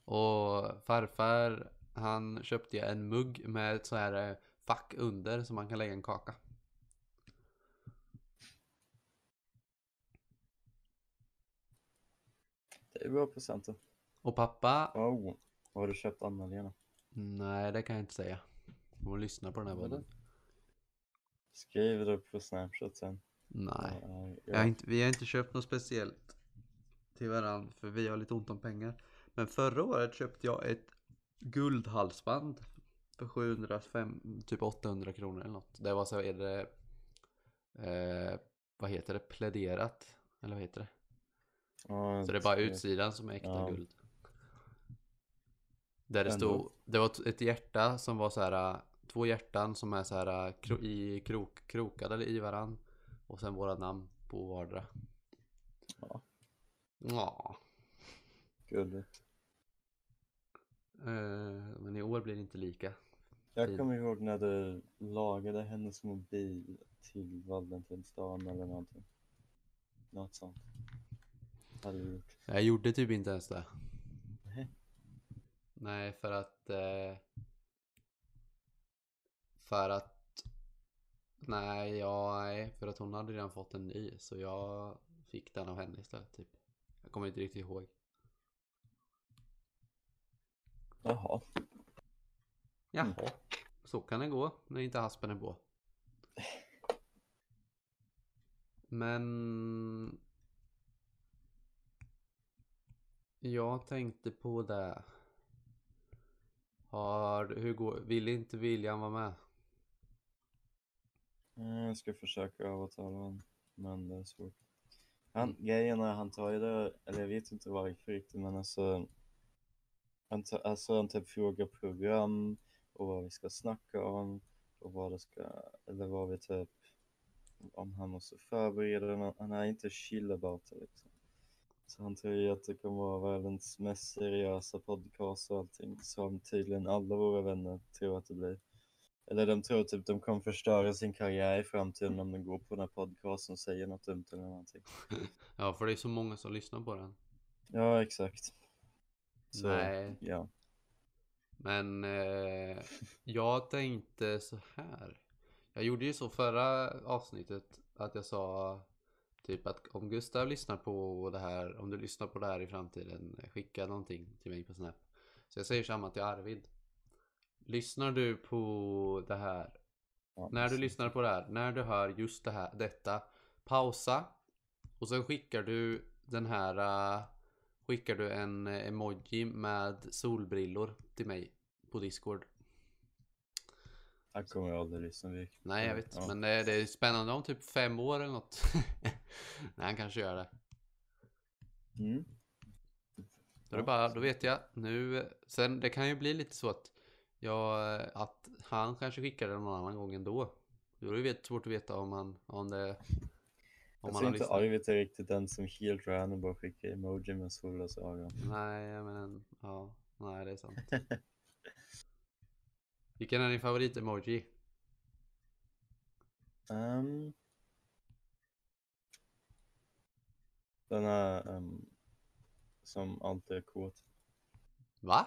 Och farfar, han köpte jag en mugg med ett så här eh, fack under så man kan lägga en kaka. Det är bra presenter. Och pappa, Oh, har du köpt Anna-Lena? nej det kan jag inte säga. Hon lyssnar på den här podden. Skriv det på Snapchat sen. Nej. Ja, har inte, vi har inte köpt något speciellt till varandra för vi har lite ont om pengar. Men förra året köpte jag ett guldhalsband för 705, typ 800 kronor eller något. Det var så är det, eh, vad heter det, pläderat? Eller vad heter det? Ja, Så det är bara utsidan som är äkta Ja. guld. Där det stod, det var ett hjärta som var så här, äh, två hjärtan som är så här äh, i krok, krokade i varann. Och sen våra namn på vardera. Ja. Ja. Gulligt. Eh, men i år blir det inte lika. Jag Fin. kommer ihåg när du lagade hennes mobil till Valentinsdagen eller någonting. Något sånt. Jag gjorde typ inte ens det. Nej. Nej, för att... Eh, för att... Nej, ja, nej, för att hon hade redan fått en ny. Så jag fick den av henne istället, typ. Jag kommer inte riktigt ihåg. Jaha. Jaha. Så kan det gå när inte haspen är på. Men... Jag tänkte på det. Har, hur går, vill inte William vara med? Eh, Jag ska försöka övertala honom. Men det är svårt. Han, Mm. Grejen är han tar ju det, eller jag vet inte varför riktigt men alltså. Han, tar, alltså han typ frågar program och vad vi ska snacka om och vad det ska, eller vad vi typ om han måste förbereda den. Han är inte chill about det liksom. Så han tror ju att det kommer vara världens mest seriösa podcast och allting som tydligen alla våra vänner tror att det blir. Eller de tror typ de kommer förstöra sin karriär i framtiden om de går på den här podcasten och säger något dumt eller någonting. Ja, för det är så många som lyssnar på den. Ja, exakt. Så, Nej. ja. Men eh, jag tänkte så här. Jag gjorde ju så förra avsnittet att jag sa typ att om Gustav lyssnar på det här, om du lyssnar på det här i framtiden, skicka någonting till mig på Snap. Så jag säger samma till Arvid. Lyssnar du på det här, ja när du lyssnar på det här, när du hör just det här, detta, pausa och sen skickar du den här, uh, skickar du en emoji med solbrillor till mig på Discord. Han kommer aldrig lyssna. Vi... Nej, jag vet, Ja. men det, det är spännande om typ fem år eller något. Nej, han kanske gör det. Mm. Då, är det bara, då vet jag nu. Sen det kan ju bli lite så att jag, att han kanske skickar det någon annan gång ändå. Då är det svårt att veta om han, om det, om Jag tror inte. Arvid är riktigt den som helt random bara skickar emoji med sollösa ögon. Nej, men ja, nej det är sant. Vilken är din favorit-emoji? Um, den här um, som alltid är kåt. Va?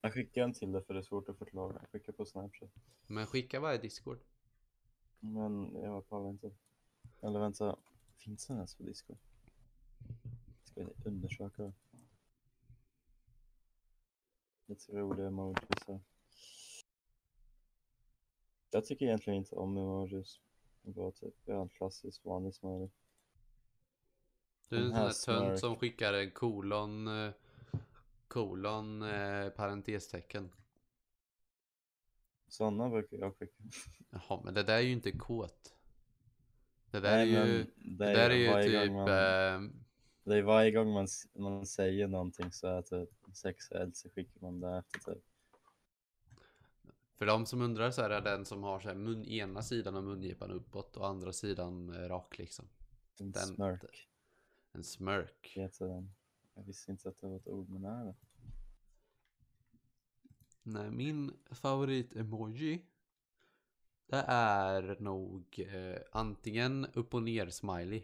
Jag skickar en till dig för det är svårt att förklara. Jag skickar på Snapchat. Men skicka bara i Discord. Men jag pallar inte. Eller vänta, finns den ens på Discord? Ska vi undersöka det? Lite roliga emojis här. Jag tycker egentligen inte om emojis. Det är bara typ, jag har en klassisk vanlig smiley. Du är en sån här här tönt som skickar en kolon, eh, kolon, eh, parentestecken. Sådana brukar jag skicka. Jaha, men det där är ju inte kåt. Det där Nej, är ju, men det där är ju typ, man, eh, Det är varje gång man, man säger någonting så är det typ sexuellt så skickar man det efter typ. för de som undrar så är det den som har så här mun, ena sidan av mungipan uppåt och andra sidan eh, rak liksom. En Den- smörk En smörk. heter den. Jag visste inte att det var ett ord men är det. Nej, min favorit-emoji det är nog eh, antingen upp och ner smiley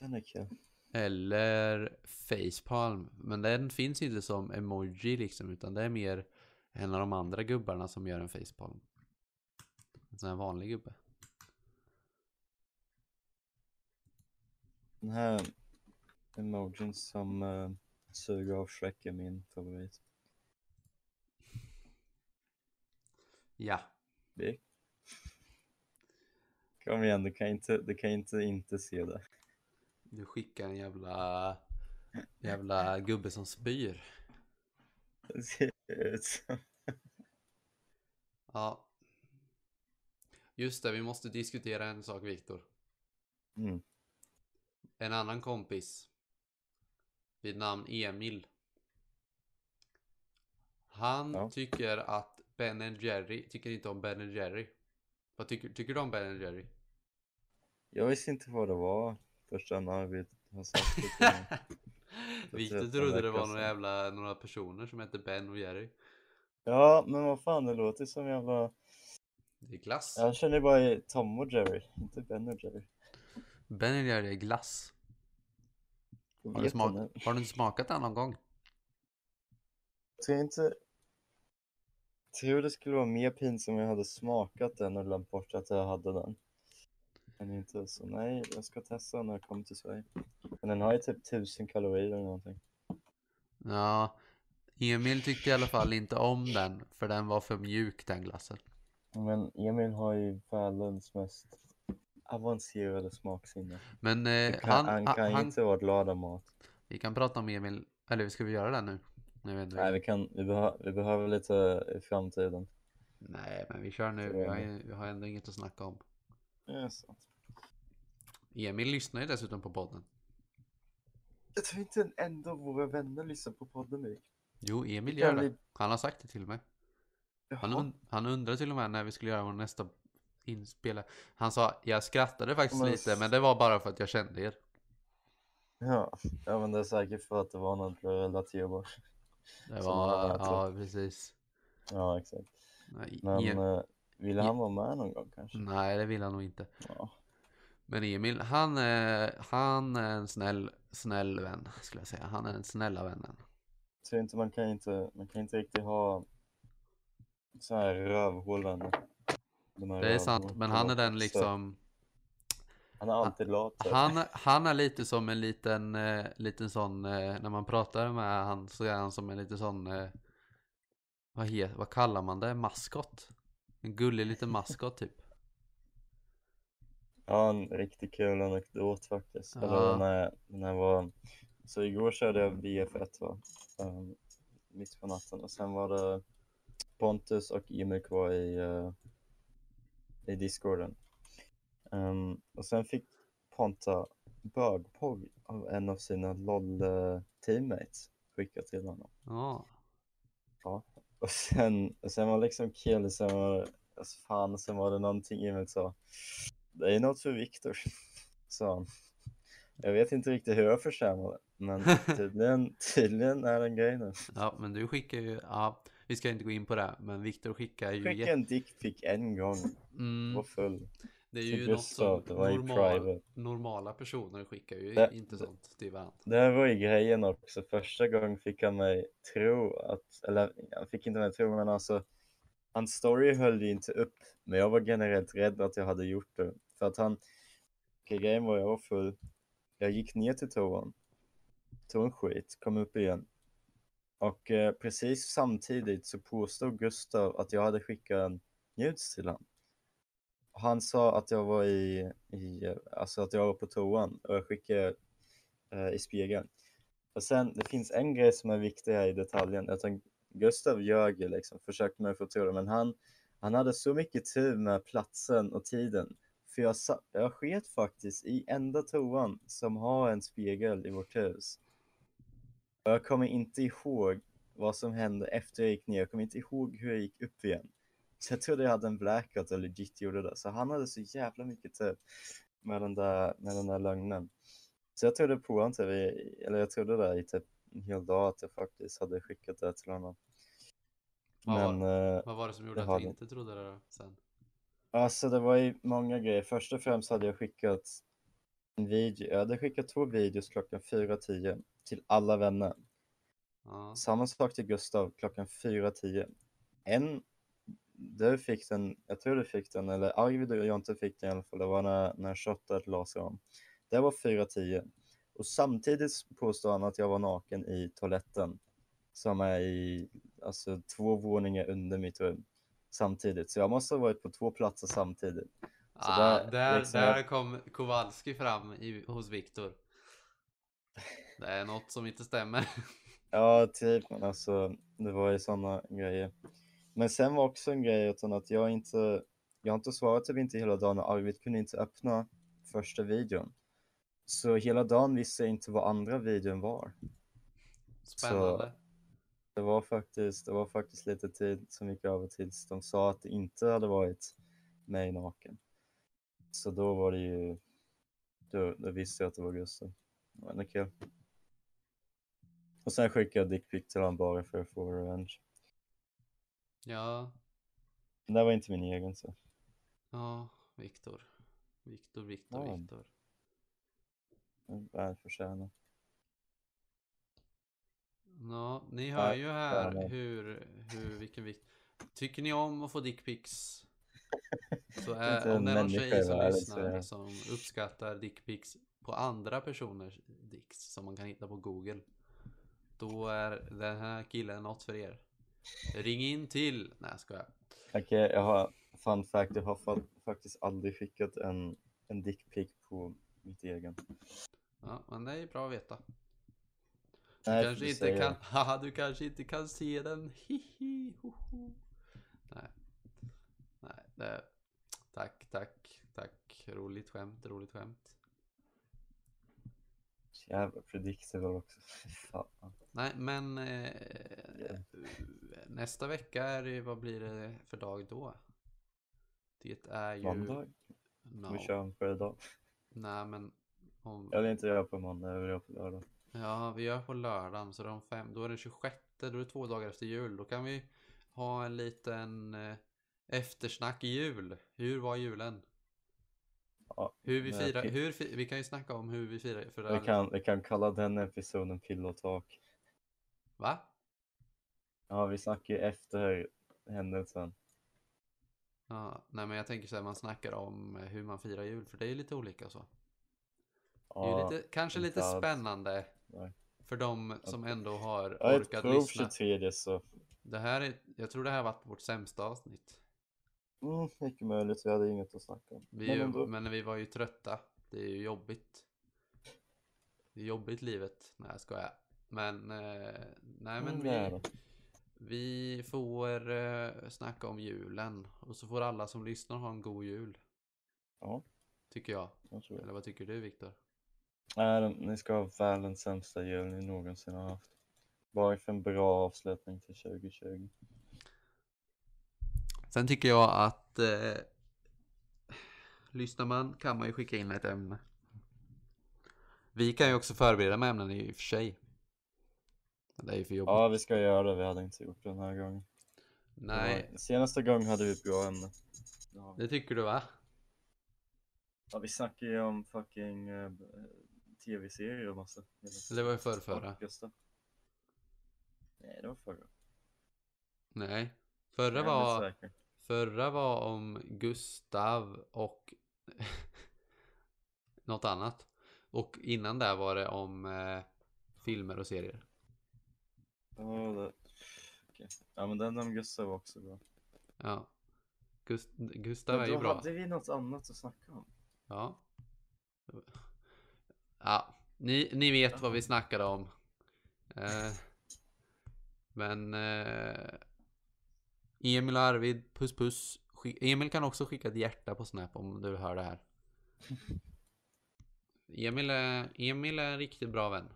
Den är kul. eller facepalm. Men den finns inte som emoji liksom utan det är mer en av de andra gubbarna som gör en facepalm. En sån här vanlig gubbe. Den här emojin som uh, suger av Shrek är min favorit. Ja. Det. Kom igen, du kan inte, du kan inte inte se det. Du skickar en jävla jävla gubbe som spyr. Det ser ut som... Ja. Just det, vi måste diskutera en sak Viktor. Mm. En annan kompis vid namn Emil. Han Ja. tycker att Ben Jerry tycker inte om Ben Jerry. Vad tycker, tycker du om Ben Jerry? Jag visste inte vad det var första Arvid har sagt det. Viktor trodde det var några jävla några personer som hette Ben och Jerry. Ja, men vad fan, det låter som jävla... Det är glass. Jag känner bara Tom och Jerry, inte Ben och Jerry. Ben är glass. Har du, har du inte smakat den någon gång? Jag tror inte... Jag tror det skulle vara mer pinsamt om jag hade smakat den och glömt bort att jag hade den. Men inte så, nej, jag ska testa när jag kommer till Sverige. Men den har ju typ tusen kalorier eller någonting. Ja, Emil tyckte i alla fall inte om den för den var för mjuk den glassen. Men Emil har ju världens mest avancerade smaksinne. Men eh, Han, han, han kan han, inte vara glad av mat. vi kan prata om Emil, eller ska vi göra det nu? Nej, vi, kan, vi, behö, vi behöver lite i framtiden. Nej, men vi kör nu. Vi har, vi har ändå inget att snacka om. Ja, sant. Emil lyssnar ju dessutom på podden. Jag tror inte en enda av våra vänner lyssnar på podden nu. Jo, Emil gör kan det. Han har sagt det till mig. Han, und han undrar till och med när vi skulle göra vår nästa inspela. Han sa, jag skrattade faktiskt Men- lite, men det var bara för att jag kände er. Ja, ja men det är säkert för att det var något relaterbart. Det var, ja precis. Ja, exakt. Nej, Men Em- eh, ville han vara med någon gång kanske? Nej, det vill han nog inte. Ja. Men Emil, han är, han är en snäll, snäll vän, skulle jag säga. Han är den snälla vännen. Så inte, man kan inte, man kan inte riktigt ha så här rövhålvänner. De Det är sant, men han är den liksom, Han är alltid lat. han, han är lite som en liten, eh, liten sån, eh, när man pratar med han så är han som en liten sån, eh, vad, he, vad kallar man det? Maskot? En gullig liten maskot typ. Ja, en riktigt kul anekdot faktiskt. Eller Ja. när, jag- när jag var... Så igår körde jag BF1 va? Um, mitt på natten och sen var det Pontus och Emil kvar i, uh, i discorden. Um, och sen fick Ponta bögpogg av en av sina LOL-teammates skickat till honom. Ja, Ja. Och sen, och sen var liksom kill, sen var alltså fan, sen var det någonting Emil sa. Det är något för Viktor, sa. Jag vet inte riktigt hur jag förtjänar det, men tydligen, tydligen är det en grej nu. ja men du skickar ju, ja, vi ska inte gå in på det, men Viktor skickar ju Skicka en dickpic en gång, Mm, var full. det är ju något som normal, normala personer skickar ju Det- inte sånt till varandra. Det här var ju grejen också, första gången fick han mig tro att, eller han fick inte mig tro men alltså hans story höll ju inte upp men jag var generellt rädd att jag hade gjort det. För att han, grejen var jag var full, jag gick ner till toan, tog en skit, kom upp igen och eh, precis samtidigt så påstod Gustav att jag hade skickat en nudes till honom. Han sa att jag var i, i, alltså att jag var på toan och jag skickade eh, i spegeln. Och sen, det finns en grej som är viktig här i detaljen. Jag tänkte, Gustav ljög liksom, ju liksom, försökte mig få tro det, men han, han hade så mycket tur med platsen och tiden. För jag, jag sket faktiskt i enda toan som har en spegel i vårt hus. Och jag kommer inte ihåg vad som hände efter jag gick ner. Jag kommer inte ihåg hur jag gick upp igen. Så jag trodde jag hade en blackout och legit gjorde det. Så han hade så jävla mycket tur med den där, med den där lögnen. Så jag trodde på honom, typ, eller jag trodde det i typ en hel dag att jag faktiskt hade skickat det till honom. Vad Men eh, Vad var det som gjorde att du inte trodde det sen? alltså det var ju många grejer. Först och främst hade jag skickat en video. Jag hade skickat två videos klockan 4.10 till alla vänner. Ja, Samma sak till Gustav klockan 4.10. En, du fick den, jag tror du fick den, eller Arvid och jag inte fick den i alla fall. Det var när, när shotet la sig om. Det var 4.10. Och samtidigt påstår han att jag var naken i toaletten. Som är i, alltså två våningar under mitt rum. Samtidigt. Så jag måste ha varit på två platser samtidigt. Ah, där- där, liksom- där kom Kowalski fram i, hos Viktor. Det är något som inte stämmer. Ja, typ. Men alltså, det var ju sådana grejer. Men sen var också en grej utan att jag inte, jag har inte svarat typ inte hela dagen och Arvid kunde inte öppna första videon. Så hela dagen visste jag inte vad andra videon var. Spännande. Det var faktiskt, det var faktiskt lite tid som gick över tills de sa att det inte hade varit mig naken. Så då var det ju, då, då visste jag att det var Gustav. Men det kul. Och sen skickade jag dickpic till honom bara för att få revenge. Ja, Men det var inte min egen så. ja, Viktor. Viktor, Viktor, Ja. Viktor. Välförtjänat. Ja, ni hör ju här hur, hur, vilken vikt. Tycker ni om att få dickpics? Så är, en om det är någon tjej som lyssnar som uppskattar dickpics på andra personers dicks som man kan hitta på google. Då är den här killen något för er. Ring in till... Nej jag skojar. Okej, jag har fun fact. Jag har fa- faktiskt aldrig skickat en, en dickpic på mitt egen. Ja, men det är bra att veta. Nej, kanske du inte säger kan, haha, du kanske inte kan se den. Hihi, hoho. Nej. Nej, det, tack, tack, tack. Roligt skämt, roligt skämt. Jävla predictable också. Fan. Nej, men eh, nästa vecka är det, vad blir det för dag då? Det är ju... Måndag? No. Vi kör på idag. Nej men... Om... Jag vill inte göra på måndag, jag vill göra på lördag. Ja, vi gör på lördagen så de fem, då är det 26, då är det två dagar efter jul. Då kan vi ha en liten eh, eftersnack i jul. Hur var julen? Ja, Hur vi firar, hur, vi kan ju snacka om hur vi firar. För Vi kan, vi kan kalla den episoden Pill och tak. Va? Ja, vi snackar ju efter händelsen. Ja, nej men jag tänker så här, man snackar om hur man firar jul, för det är ju lite olika så. Det är ju Ja, lite, kanske lite alls. spännande nej. för de som ändå har Jag orkat lyssna. 23 så Det här är, jag tror det här har varit vårt sämsta avsnitt. mm, mycket möjligt. Vi hade inget att snacka om. Vi, Men ändå. men vi var ju trötta. Det är ju jobbigt. Det är jobbigt livet. Nej jag skojar. Men, eh, nej men Mm, vi, vi får eh, snacka om julen. Och så får alla som lyssnar ha en god jul. Ja, Tycker jag. jag tror. Eller vad tycker du Viktor? Nej, ni ska ha världens sämsta jul ni någonsin har haft. Bara för en bra avslutning till 2020. Sen tycker jag att eh, lyssnar man kan man ju skicka in ett ämne. Vi kan ju också förbereda med ämnen i och för sig. Det är ju för jobbigt. Ja, vi ska göra det. Vi hade inte gjort det den här gången. Nej, var- Senaste gången hade vi ett bra ämne. Ja. det tycker du va? Ja, vi snackade ju om fucking eh, tv-serier och massa. Det var ju förr, förra. Nej, det var förra. Nej. Förra var, förra var om Gustav och något annat. Och innan där var det om eh, filmer och serier. Ja, det... okej. ja, men den om Gustav var också bra. Ja. Gust Gustav är ju då bra. hade vi något annat att snacka om. Ja. Ja, ni, ni vet vad vi snackade om. Eh, men eh, Emil och Arvid, puss puss. Skick- Emil kan också skicka ett hjärta på Snap om du hör det här. Emil är, Emil är en riktigt bra vän.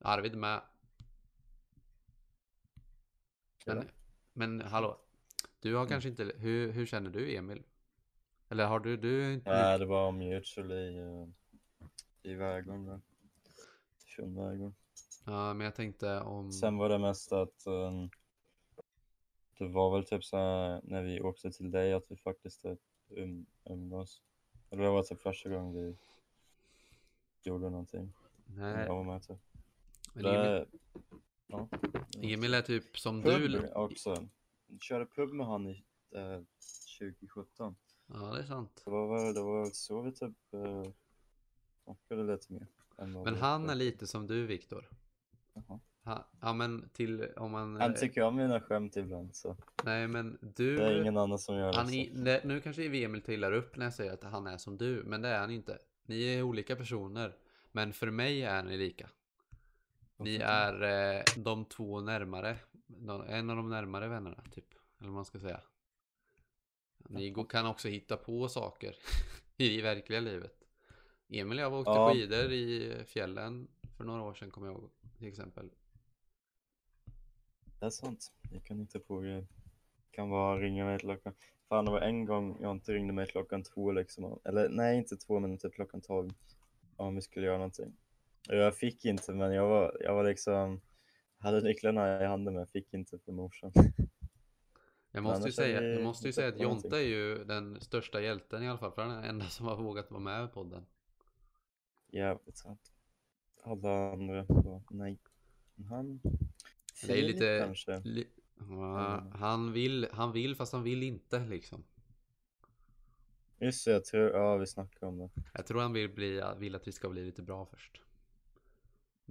Arvid med. Men, men hallå. Du har kanske inte, hur, hur känner du Emil? Eller har du, du inte Nej, det var om mutual i, uh, i vägen där. Fjundvägen. Ja, men jag tänkte om... Sen var det mest att um, det var väl typ så här när vi åkte till dig att vi faktiskt typ um, umgås. Eller det var typ första gången vi gjorde någonting. Nej, Jag var med typ. men Emil, Det, ja. Emil är typ som Pub du. också. Jag körde pub med han i eh, 2017. Ja, det är sant. Det var väl, det var så vi typ uh, snackade lite mer. Men han är lite som du, Viktor. Ja, men till om man... Han tycker om mina skämt ibland så Nej, men du... det är ingen annan som gör det. han så. är, nej, nu kanske Emil trillar upp när jag säger att han är som du, men det är han inte. Ni är olika personer, men för mig är ni lika. Då? är eh, de två närmare, de- en av de närmare vännerna, typ. Eller vad man ska säga. Ni kan också hitta på saker i verkliga livet. Emil och jag var åkte Ja. skidor i fjällen för några år sedan, kommer jag ihåg, till exempel. Det är sant. Jag kan inte på grejer. Kan bara ringa mig klockan. Fan, det var en gång jag inte ringde mig klockan två liksom. Eller nej, inte två, men typ klockan tolv. Om vi skulle göra någonting. Jag fick inte, men jag var, jag var liksom. Hade nycklarna i handen, men jag fick inte för morsan. Jag måste ju säga, jag måste ju säga att på någonting. Jonte är ju den största hjälten i alla fall, för han är den enda som har vågat vara med i podden. Jävligt sant. Alla andra var nej. Han. Det är lite- kanske. Li- Ja, Mm. han, vill, han vill fast han vill inte liksom. Just det, jag tror, ja vi snackade om det. Jag tror han vill, bli, vill att vi ska bli lite bra först.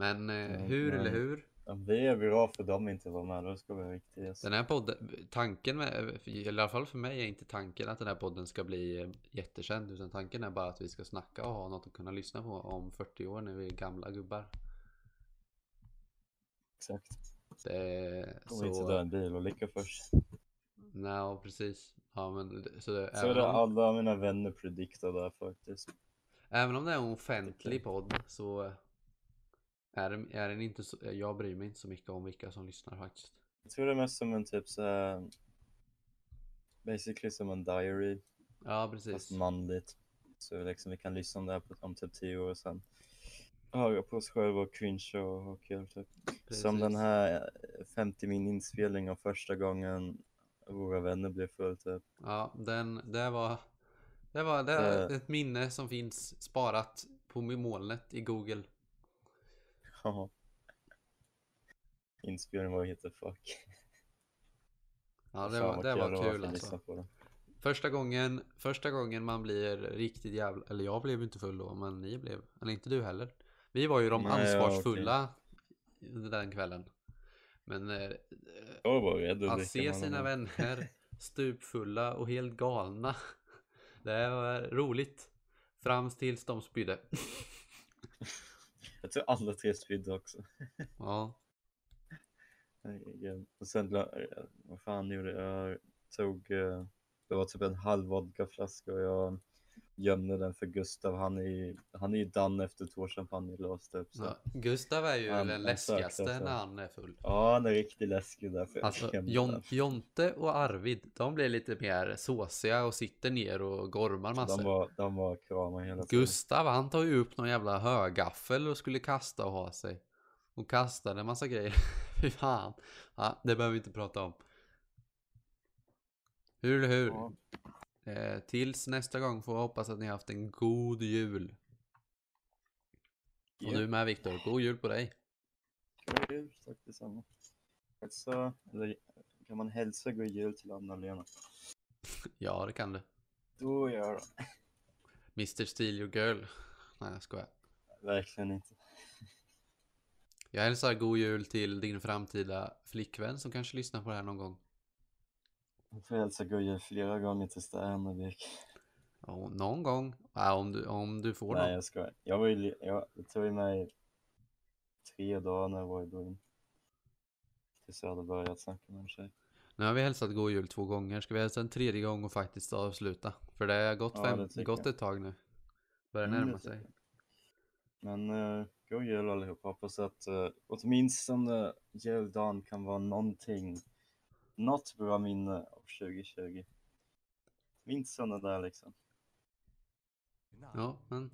Men eh, hur eller hur? Ja, vi är bra för dem inte var med, då ska vara riktiga. Den här podden, tanken med, i alla fall för mig är inte tanken att den här podden ska bli eh, jättekänd. Utan tanken är bara att vi ska snacka och ha något att kunna lyssna på om 40 år när vi är gamla gubbar. Exakt. Det är Kommer inte dö så... en bilolycka först. Nej, precis. Ja, men så, det, Så är det om, alla mina vänner prediktar där faktiskt. även om det är en offentlig podd så är, är den inte så, jag bryr mig inte så mycket om vilka som lyssnar faktiskt. Jag tror det är mest som en typ så här basically som en diary, Ja, fast precis. manligt. Så liksom vi kan lyssna om det här på, om typ tio år sen. Höra på oss själva och cringe och ha kul typ. Som den Precis. här eh, 50 min inspelning av första gången våra vänner blev full typ. Ja, den, det var... Det var det är ett minne som finns sparat på molnet i Google. Ja. Inspelningen var helt fuck. Ja, det var, det var kul alltså. Första gången, första gången man blir riktigt jävla... Eller jag blev inte full då, men ni blev. Eller inte du heller. Vi var ju de Nej, ja, ansvarsfulla den kvällen. Men eh, rädd att se sina honom. vänner stupfulla och helt galna. Det var roligt. Fram tills de spydde. Jag tror alla tre spydde också. Ja. Och sen, eh, vad fan gjorde jag? Jag tog, eh, det var typ en halv vodkaflaska och jag gömde den för Gustav. Han är, han är ju done efter två champagneglas typ. Så. ja. Gustav är ju Han- den han sökte läskigaste efter. när han är full. Ja, han är riktigt läskig därför Alltså, Jon. Jonte och Arvid, de blir lite mer såsiga och sitter ner och gormar massor. De var, de var kramar hela tiden. Gustav, han tar ju upp någon jävla högaffel och skulle kasta och ha sig. Och kastade en massa grejer. Fy fan. Ja, det behöver vi inte prata om. Hur eller hur? Ja, Eh, tills nästa gång får jag hoppas att ni har haft en god jul. Och du med Viktor, god jul på dig. god jul, tack detsamma. Hälsa, eller kan man hälsa god jul till Anna-Lena? Ja, det kan du. Då gör jag. Mr Steal your girl. Nej, jag skojar. Verkligen inte. Jag hälsar god jul till din framtida flickvän som kanske lyssnar på det här någon gång. Jag får hälsa jul flera gånger tills det är Hennevik. Ja, någon gång. Ja, om, du, om du får Nej någon. jag skojar. Jag var ju, jag, det tog mig tre dagar när jag var i början. Tills jag hade börjat snacka med en tjej. Nu har vi hälsat god jul två gånger. Ska vi hälsa en tredje gång och faktiskt avsluta? För det har gått, Ja, fem, det tycker gått ett tag nu. Börjar Mm, närma sig. Men uh, god jul allihop. Hoppas att uh, åtminstone juldagen kan vara någonting, något bra minne av 2020. Minst sådana där liksom. Ja, men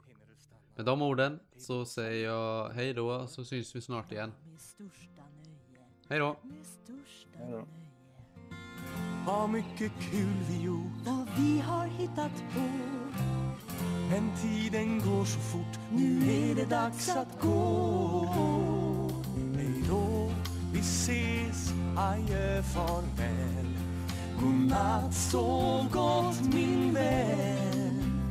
med de orden så säger jag hej då så syns vi snart igen. Hej då! Hej då. Vad mycket kul vi gjort Vad vi har hittat på. Men tiden går så fort Nu är det dags att gå Hej då, vi ses Adjö, farväl. Godnatt, sov gott min vän.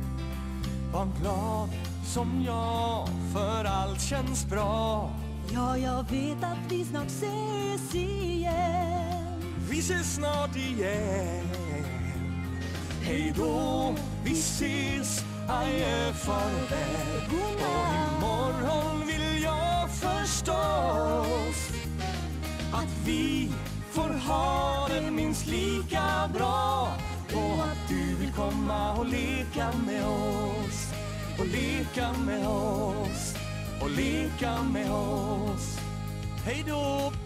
Var glad som jag För allt känns bra. Ja, jag vet att vi snart ses igen. Vi ses snart igen. Hej då, vi ses. Adjö, farväl. Och imorgon vill jag förstås att vi får ha det minst lika bra. Och att du vill komma och leka med oss. Och leka med oss. Och leka med oss. Hej då!